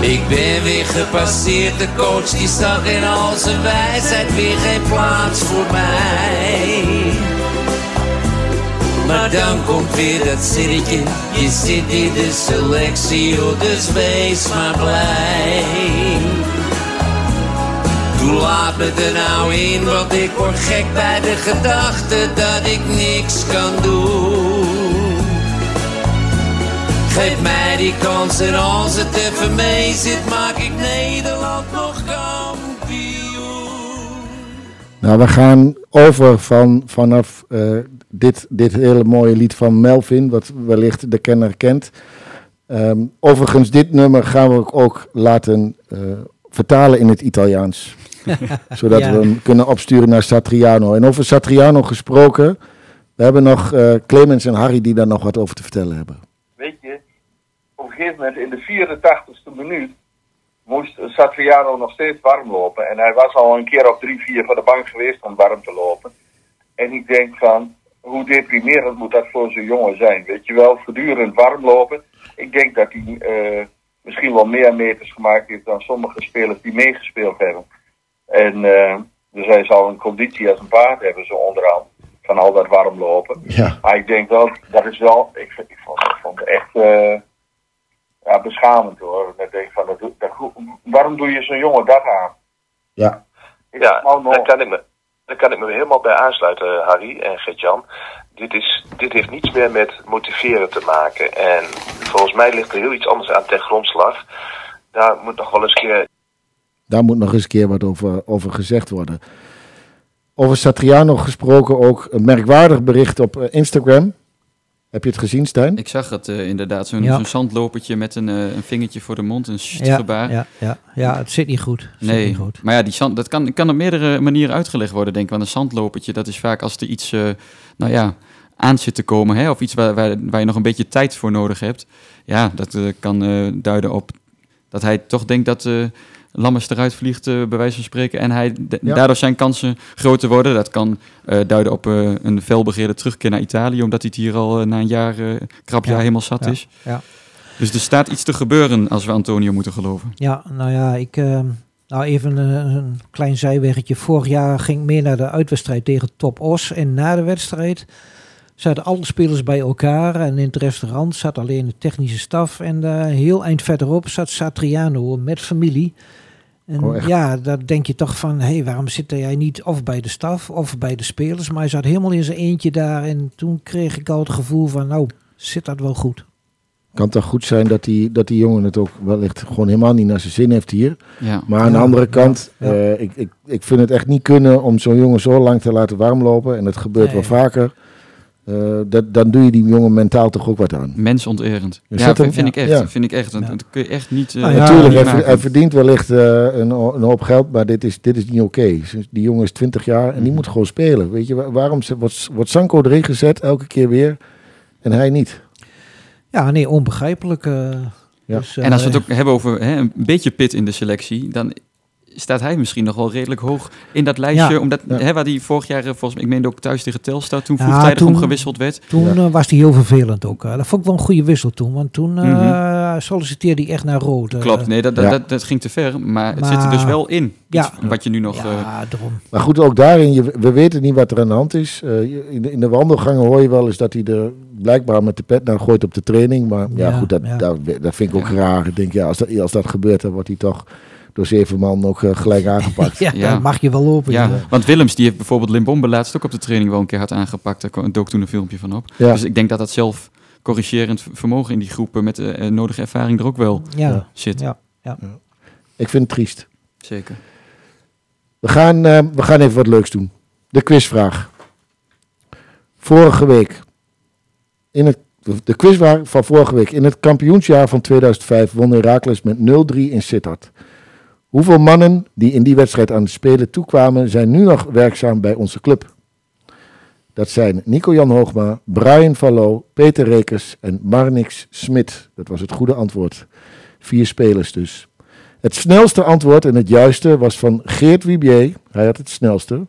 Speaker 6: Ik ben weer gepasseerd, de coach die zag in al zijn wijsheid weer geen plaats voor mij. Maar dan komt weer dat zinnetje, je zit in de selectie, oh, dus wees maar blij. Doe laat me er nou in, want ik word gek bij de gedachte dat ik niks kan doen. Geef mij die kans en als het even mee zit, maak ik Nederland nog
Speaker 1: Nou, we gaan over van, vanaf eh, dit, dit hele mooie lied van Melvin, wat wellicht de kenner kent. Ehm, overigens, dit nummer gaan we ook laten eh, vertalen in het Italiaans. (laughs) zodat
Speaker 3: Ja.
Speaker 1: we hem kunnen opsturen naar Satriano. En over Satriano gesproken, we hebben nog eh, Clemens en Harry die daar nog wat over te vertellen hebben.
Speaker 4: Weet je, op een gegeven moment in de 84ste minuut moest Satriano nog steeds warm lopen. En hij was al een keer op drie, vier van de bank geweest om warm te lopen. En ik denk van, hoe deprimerend moet dat voor zo'n jongen zijn? Weet je wel, voortdurend warm lopen. Ik denk dat hij eh, misschien wel meer meters gemaakt heeft dan sommige spelers die meegespeeld hebben. En eh, dus hij zal een conditie als een paard hebben, zo onderhand. Van al dat warm lopen.
Speaker 1: Ja.
Speaker 4: Maar ik denk wel, dat is wel, ik, ik, vond, ik vond het echt eh, ja, beschamend hoor. Ik denk van, dat, dat, waarom doe je zo'n jongen dat aan?
Speaker 1: Ja.
Speaker 4: Ik
Speaker 5: Ja,
Speaker 4: nou,
Speaker 5: daar kan ik me, daar kan ik me helemaal bij aansluiten, Harry en Gert-Jan. Dit, is, dit heeft niets meer met motiveren te maken. En volgens mij ligt er heel iets anders aan ten grondslag. Daar moet nog wel eens een keer
Speaker 1: Daar moet nog eens een keer wat over, over gezegd worden. Over Satriano gesproken ook een merkwaardig bericht op eh, Instagram. Heb je het gezien, Stijn?
Speaker 2: Ik zag het eh, inderdaad, zo'n
Speaker 3: Ja.
Speaker 2: zo'n zandlopertje met een, eh, een vingertje voor de mond, een
Speaker 3: Ja,
Speaker 2: gebaar.
Speaker 3: ja, ja, ja, het zit niet goed. Het zit
Speaker 2: Nee,
Speaker 3: niet goed.
Speaker 2: maar ja, die zand, dat kan, kan op meerdere manieren uitgelegd worden, denk ik. Want een zandlopertje, dat is vaak als er iets, eh, nou ja, aan zit te komen, hè, of iets waar, waar, waar je nog een beetje tijd voor nodig hebt. Ja, dat kan eh, duiden op dat hij toch denkt dat eh Lammers eruit vliegt, eh, bij wijze van spreken. En hij,
Speaker 1: Ja.
Speaker 2: daardoor zijn kansen groter worden. Dat kan eh, duiden op eh, een felbegeerde terugkeer naar Italië, omdat hij het hier al na een jaar, krap jaar
Speaker 3: Ja,
Speaker 2: helemaal zat is.
Speaker 3: ja.
Speaker 2: Dus er staat iets te gebeuren als we Antonio moeten geloven.
Speaker 3: Ja, nou ja, ik. nou, even een, een klein zijweggetje. Vorig jaar ging ik mee naar de uitwedstrijd tegen Top Os. En na de wedstrijd zaten alle spelers bij elkaar. En in het restaurant zat alleen de technische staf. En eh, heel eind verderop zat Satriano met familie. En
Speaker 1: Oh, echt?
Speaker 3: ja, daar denk je toch van, hé, hey, waarom zit jij niet of bij de staf of bij de spelers? Maar hij zat helemaal in zijn eentje daar. En toen kreeg ik al het gevoel van, nou, zit dat wel goed?
Speaker 1: Kan toch goed zijn dat die, dat die jongen het ook wellicht gewoon helemaal niet naar zijn zin heeft hier.
Speaker 2: Ja.
Speaker 1: Maar aan de andere kant,
Speaker 3: ja.
Speaker 1: eh, ik, ik, ik vind het echt niet kunnen om zo'n jongen zo lang te laten warmlopen. En dat gebeurt
Speaker 3: Nee.
Speaker 1: wel vaker. Eh, dat, dan doe je die jongen mentaal toch ook wat aan.
Speaker 2: Mensonterend. Ja,
Speaker 1: zet
Speaker 2: vind, ik echt.
Speaker 1: ja.
Speaker 2: Vind ik echt. Dat,
Speaker 3: Ja.
Speaker 2: dat kun je echt niet. eh,
Speaker 3: Nou ja,
Speaker 1: Natuurlijk,
Speaker 2: niet
Speaker 1: hij, verdient wellicht eh, een, een hoop geld, maar dit is, dit is niet oké. Die jongen is 20 jaar en die moet gewoon spelen. Weet je, wa- waarom wordt, wordt Sanko erin gezet elke keer weer en hij niet?
Speaker 3: Ja, nee, onbegrijpelijk. eh.
Speaker 1: Ja.
Speaker 3: Dus,
Speaker 2: en als we het ook hebben over hè, een beetje pit in de selectie, dan staat hij misschien nog wel redelijk hoog in dat lijstje.
Speaker 3: Ja.
Speaker 2: Omdat,
Speaker 1: Ja.
Speaker 2: hè, waar hij vorig jaar, eh, volgens mij, ik meen ook thuis tegen Telstar, toen
Speaker 3: Ja,
Speaker 2: vroegtijdig
Speaker 3: toen-
Speaker 2: om gewisseld werd.
Speaker 3: Toen
Speaker 1: Ja.
Speaker 3: eh, was hij heel vervelend ook. eh. dat vond ik wel een goede wissel toen. Want toen eh,
Speaker 2: Mhm.
Speaker 3: solliciteerde hij echt naar rood.
Speaker 2: Klopt, nee, dat, dat,
Speaker 1: Ja.
Speaker 2: dat, dat ging te ver. Maar, het
Speaker 3: Maar-
Speaker 2: zit er dus wel in.
Speaker 3: Ja.
Speaker 2: Iets wat je nu nog... eh,
Speaker 3: Ja, daarom.
Speaker 1: Maar goed, ook daarin, je, we weten niet wat er aan de hand is. Eh, in, de, in de wandelgangen hoor je wel eens dat hij er blijkbaar met de pet naar gooit op de training. Maar ja,
Speaker 3: Ja,
Speaker 1: goed, dat,
Speaker 3: ja.
Speaker 1: Dat, dat vind ik ook
Speaker 2: Ja.
Speaker 1: raar. Ik denk, ja, als dat, als dat gebeurt, dan wordt hij toch door zeven man ook eh, gelijk aangepakt. (laughs)
Speaker 3: Ja,
Speaker 2: Ja.
Speaker 3: dan mag je wel lopen.
Speaker 2: ja, want Willems die heeft bijvoorbeeld Limbombe laatst ook op de training wel een keer hard aangepakt. Daar dook toen een filmpje van op.
Speaker 1: Ja.
Speaker 2: Dus ik denk dat dat zelf corrigerend vermogen in die groepen met de eh, nodige ervaring er ook wel
Speaker 3: Ja,
Speaker 1: Ja.
Speaker 2: zit.
Speaker 3: ja.
Speaker 1: Ik vind het triest.
Speaker 2: Zeker.
Speaker 1: We gaan, eh, we gaan even wat leuks doen. De quizvraag. Vorige week. In het, de quizvraag van vorige week. In het kampioensjaar van 2005 won Heracles met 0-3 in Sittard. Hoeveel mannen die in die wedstrijd aan het spelen toekwamen... zijn nu nog werkzaam bij onze club? Dat zijn Nico-Jan Hoogma, Brian Vallo, Peter Rekers en Marnix Smit. Dat was het goede antwoord. Vier spelers dus. Het snelste antwoord en het juiste was van Geert Wibier. Hij had het snelste.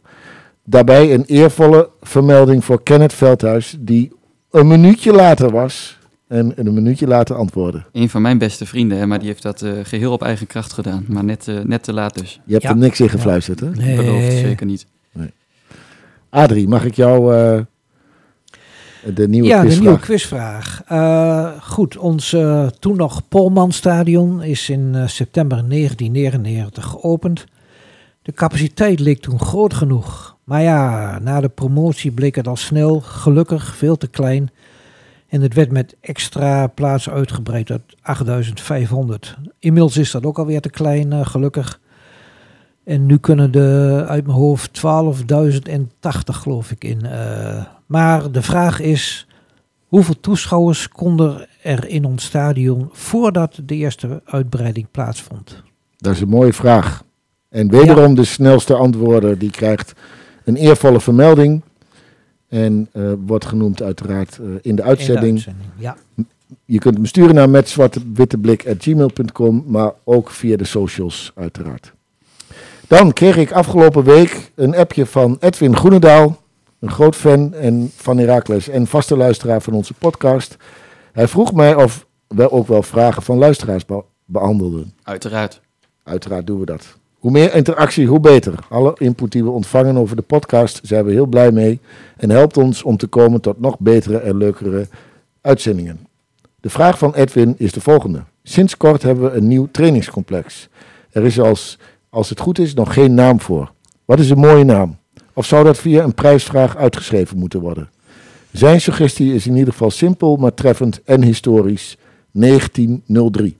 Speaker 1: Daarbij een eervolle vermelding voor Kenneth Veldhuis, die een minuutje later was en een minuutje later antwoordde.
Speaker 2: Een van mijn beste vrienden, hè, maar die heeft dat eh, geheel op eigen kracht gedaan. Maar net, eh, net te laat dus.
Speaker 1: Je hebt
Speaker 3: Ja.
Speaker 1: er niks in gefluisterd, hè?
Speaker 3: Nee.
Speaker 2: Belooft zeker niet.
Speaker 1: Adrie, mag ik jou eh, de nieuwe
Speaker 3: ja, de
Speaker 1: quizvraag?
Speaker 3: nieuwe quizvraag. Eh, goed, ons toen nog Polmanstadion is in september 1999 geopend. De capaciteit leek toen groot genoeg. Maar ja, na de promotie bleek het al snel, gelukkig, veel te klein. En het werd met extra plaatsen uitgebreid tot 8500. Inmiddels is dat ook alweer te klein, eh, gelukkig. En nu kunnen er uit mijn hoofd 12.080 geloof ik in. eh. maar de vraag is, hoeveel toeschouwers konden er in ons stadion voordat de eerste uitbreiding plaatsvond?
Speaker 1: Dat is een mooie vraag. En wederom de snelste antwoorden, die krijgt een eervolle vermelding. En eh, wordt genoemd uiteraard eh, in de
Speaker 3: In de
Speaker 1: uitzending.
Speaker 3: Ja.
Speaker 1: Je kunt hem sturen naar met zwartewitteblik.gmail.com, maar ook via de socials uiteraard. Dan kreeg ik afgelopen week een appje van Edwin Groenendaal, een groot fan en van Heracles en vaste luisteraar van onze podcast. Hij vroeg mij of we ook wel vragen van luisteraars be- behandelden.
Speaker 2: Uiteraard.
Speaker 1: Uiteraard doen we dat. Hoe meer interactie, hoe beter. Alle input die we ontvangen over de podcast zijn we heel blij mee en helpt ons om te komen tot nog betere en leukere uitzendingen. De vraag van Edwin is de volgende. Sinds kort hebben we een nieuw trainingscomplex. Er is als, als het goed is nog geen naam voor. Wat is een mooie naam? Of zou dat via een prijsvraag uitgeschreven moeten worden? Zijn suggestie is in ieder geval simpel, maar treffend en historisch. 1903.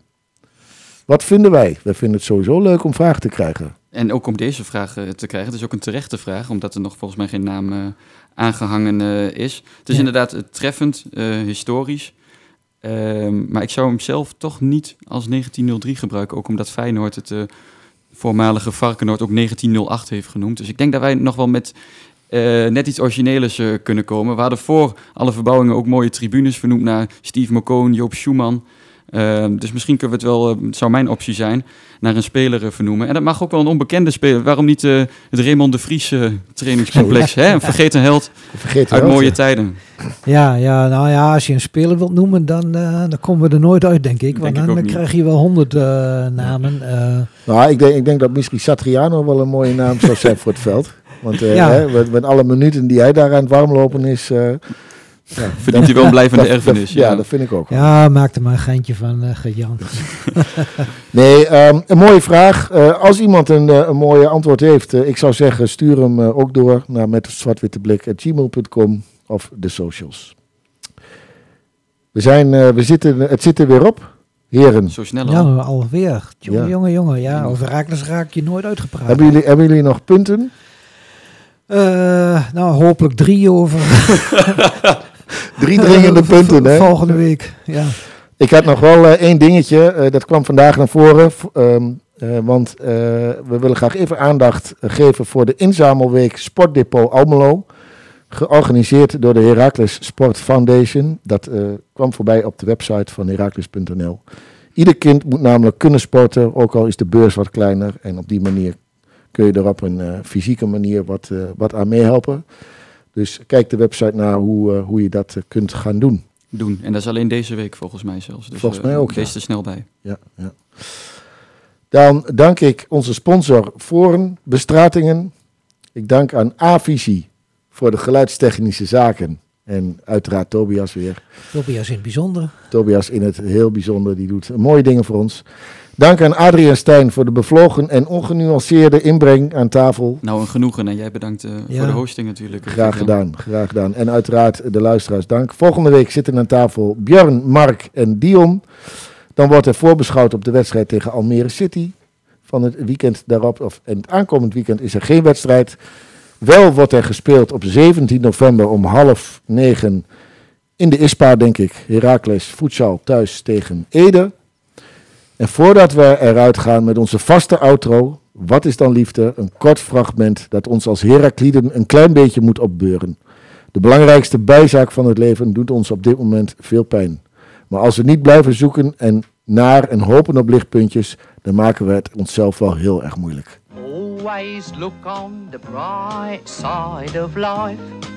Speaker 1: Wat vinden wij? Wij vinden het sowieso leuk om vragen te krijgen.
Speaker 2: En ook om deze vraag te krijgen. Het is ook een terechte vraag, omdat er nog volgens mij geen naam eh, aangehangen eh, is. Het is
Speaker 3: Ja.
Speaker 2: inderdaad eh, treffend, historisch. Ehm, maar ik zou hem zelf toch niet als 1903 gebruiken. Ook omdat Feyenoord het voormalige Varkenoord ook 1908 heeft genoemd. Dus ik denk dat wij nog wel met net iets origineels kunnen komen. We hadden voor alle verbouwingen ook mooie tribunes vernoemd naar Steve McCone, Joop Schumann. Ehm, dus misschien kunnen we het wel, eh, het zou mijn optie zijn, naar een speler eh, vernoemen. En dat mag ook wel een onbekende speler. Waarom niet eh, het Raymond de Vries trainingscomplex? hè? Een vergeten (laughs) held
Speaker 1: Vergeet
Speaker 2: uit mooie tijden.
Speaker 3: Ja, ja, nou ja, als je een speler wilt noemen, dan, eh, dan komen we er nooit uit, denk ik. Want
Speaker 2: Denk ik
Speaker 3: dan krijg je wel honderd eh, namen. eh.
Speaker 1: Nou, ik denk, ik denk dat misschien Satriano wel een mooie naam zou zijn voor het veld. Want eh,
Speaker 3: Ja.
Speaker 1: hè, met, met alle minuten die hij daar aan het warmlopen is... eh, ja,
Speaker 2: Verdient hij wel een blijvende
Speaker 1: dat-
Speaker 2: erfenis.
Speaker 1: dat- ja,
Speaker 2: ja.
Speaker 1: dat vind ik ook.
Speaker 3: ja, maak er maar een geintje van, eh Gert-Jan. (laughs)
Speaker 1: Nee, ehm, een mooie vraag. Eh, als iemand een, eh, een mooie antwoord heeft, ik zou zeggen, stuur hem ook door naar met zwartwitteblik.gmail.com of de socials. We zijn, eh, we zitten, het zit er weer op. Heren,
Speaker 2: Zo snel al.
Speaker 3: Ja, alweer. Jongen,
Speaker 1: Ja.
Speaker 3: jongen, jongen. Ja, over Raakles raak je nooit uitgepraat.
Speaker 1: hebben jullie, hebben jullie nog punten?
Speaker 3: Eh, nou, hopelijk drie over (laughs) (laughs)
Speaker 1: Drie dringende punten, hè?
Speaker 3: volgende week. Ja.
Speaker 1: Ik had nog wel eh, één dingetje, eh, dat kwam vandaag naar voren. ehm, eh, want we willen graag even aandacht geven voor de inzamelweek Sportdepot Almelo. Georganiseerd door de Heracles Sport Foundation. Dat kwam voorbij op de website van heracles.nl. Ieder kind moet namelijk kunnen sporten, ook al is de beurs wat kleiner. En op die manier kun je er op een fysieke manier wat, wat aan meehelpen. Dus kijk de website naar hoe, eh, hoe je dat eh, kunt gaan doen.
Speaker 2: Doen. En dat is alleen deze week volgens mij zelfs. Dus,
Speaker 1: Volgens
Speaker 2: eh,
Speaker 1: mij ook,
Speaker 2: Wees
Speaker 1: ja.
Speaker 2: er snel bij.
Speaker 1: Ja, ja. Dan dank ik onze sponsor Foren Bestratingen. Ik dank aan A-Visie voor de geluidstechnische zaken. En uiteraard Tobias weer.
Speaker 3: Tobias in het bijzonder.
Speaker 1: Tobias in het heel bijzonder, die doet mooie dingen voor ons. Dank aan Adriaan Stijn voor de bevlogen en ongenuanceerde inbreng aan tafel.
Speaker 2: Nou, een genoegen. En jij bedankt eh,
Speaker 3: Ja.
Speaker 2: voor de hosting natuurlijk. eh,
Speaker 1: Graag gedaan, graag gedaan. En uiteraard de luisteraars dank. Volgende week zitten aan tafel Björn, Mark en Dion. Dan wordt er voorbeschouwd op de wedstrijd tegen Almere City. Van het weekend daarop, of en het aankomend weekend, is er geen wedstrijd. Wel wordt er gespeeld op 17 november om half negen in de ISPA, denk ik. Heracles voedsel thuis tegen Ede. En voordat we eruit gaan met onze vaste outro, wat is dan liefde? Een kort fragment dat ons als Herakliden een klein beetje moet opbeuren. De belangrijkste bijzaak van het leven doet ons op dit moment veel pijn. Maar als we niet blijven zoeken en naar en hopen op lichtpuntjes, dan maken we het onszelf wel heel erg moeilijk.
Speaker 7: Always look on the bright side of life.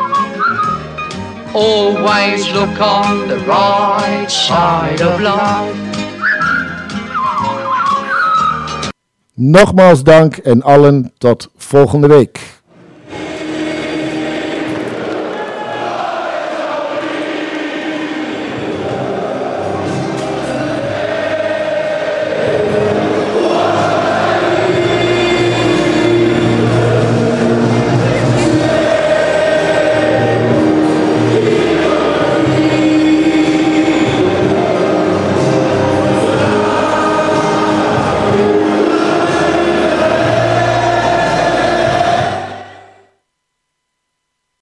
Speaker 7: Always look on the right side of life.
Speaker 1: Nogmaals dank en allen tot volgende week.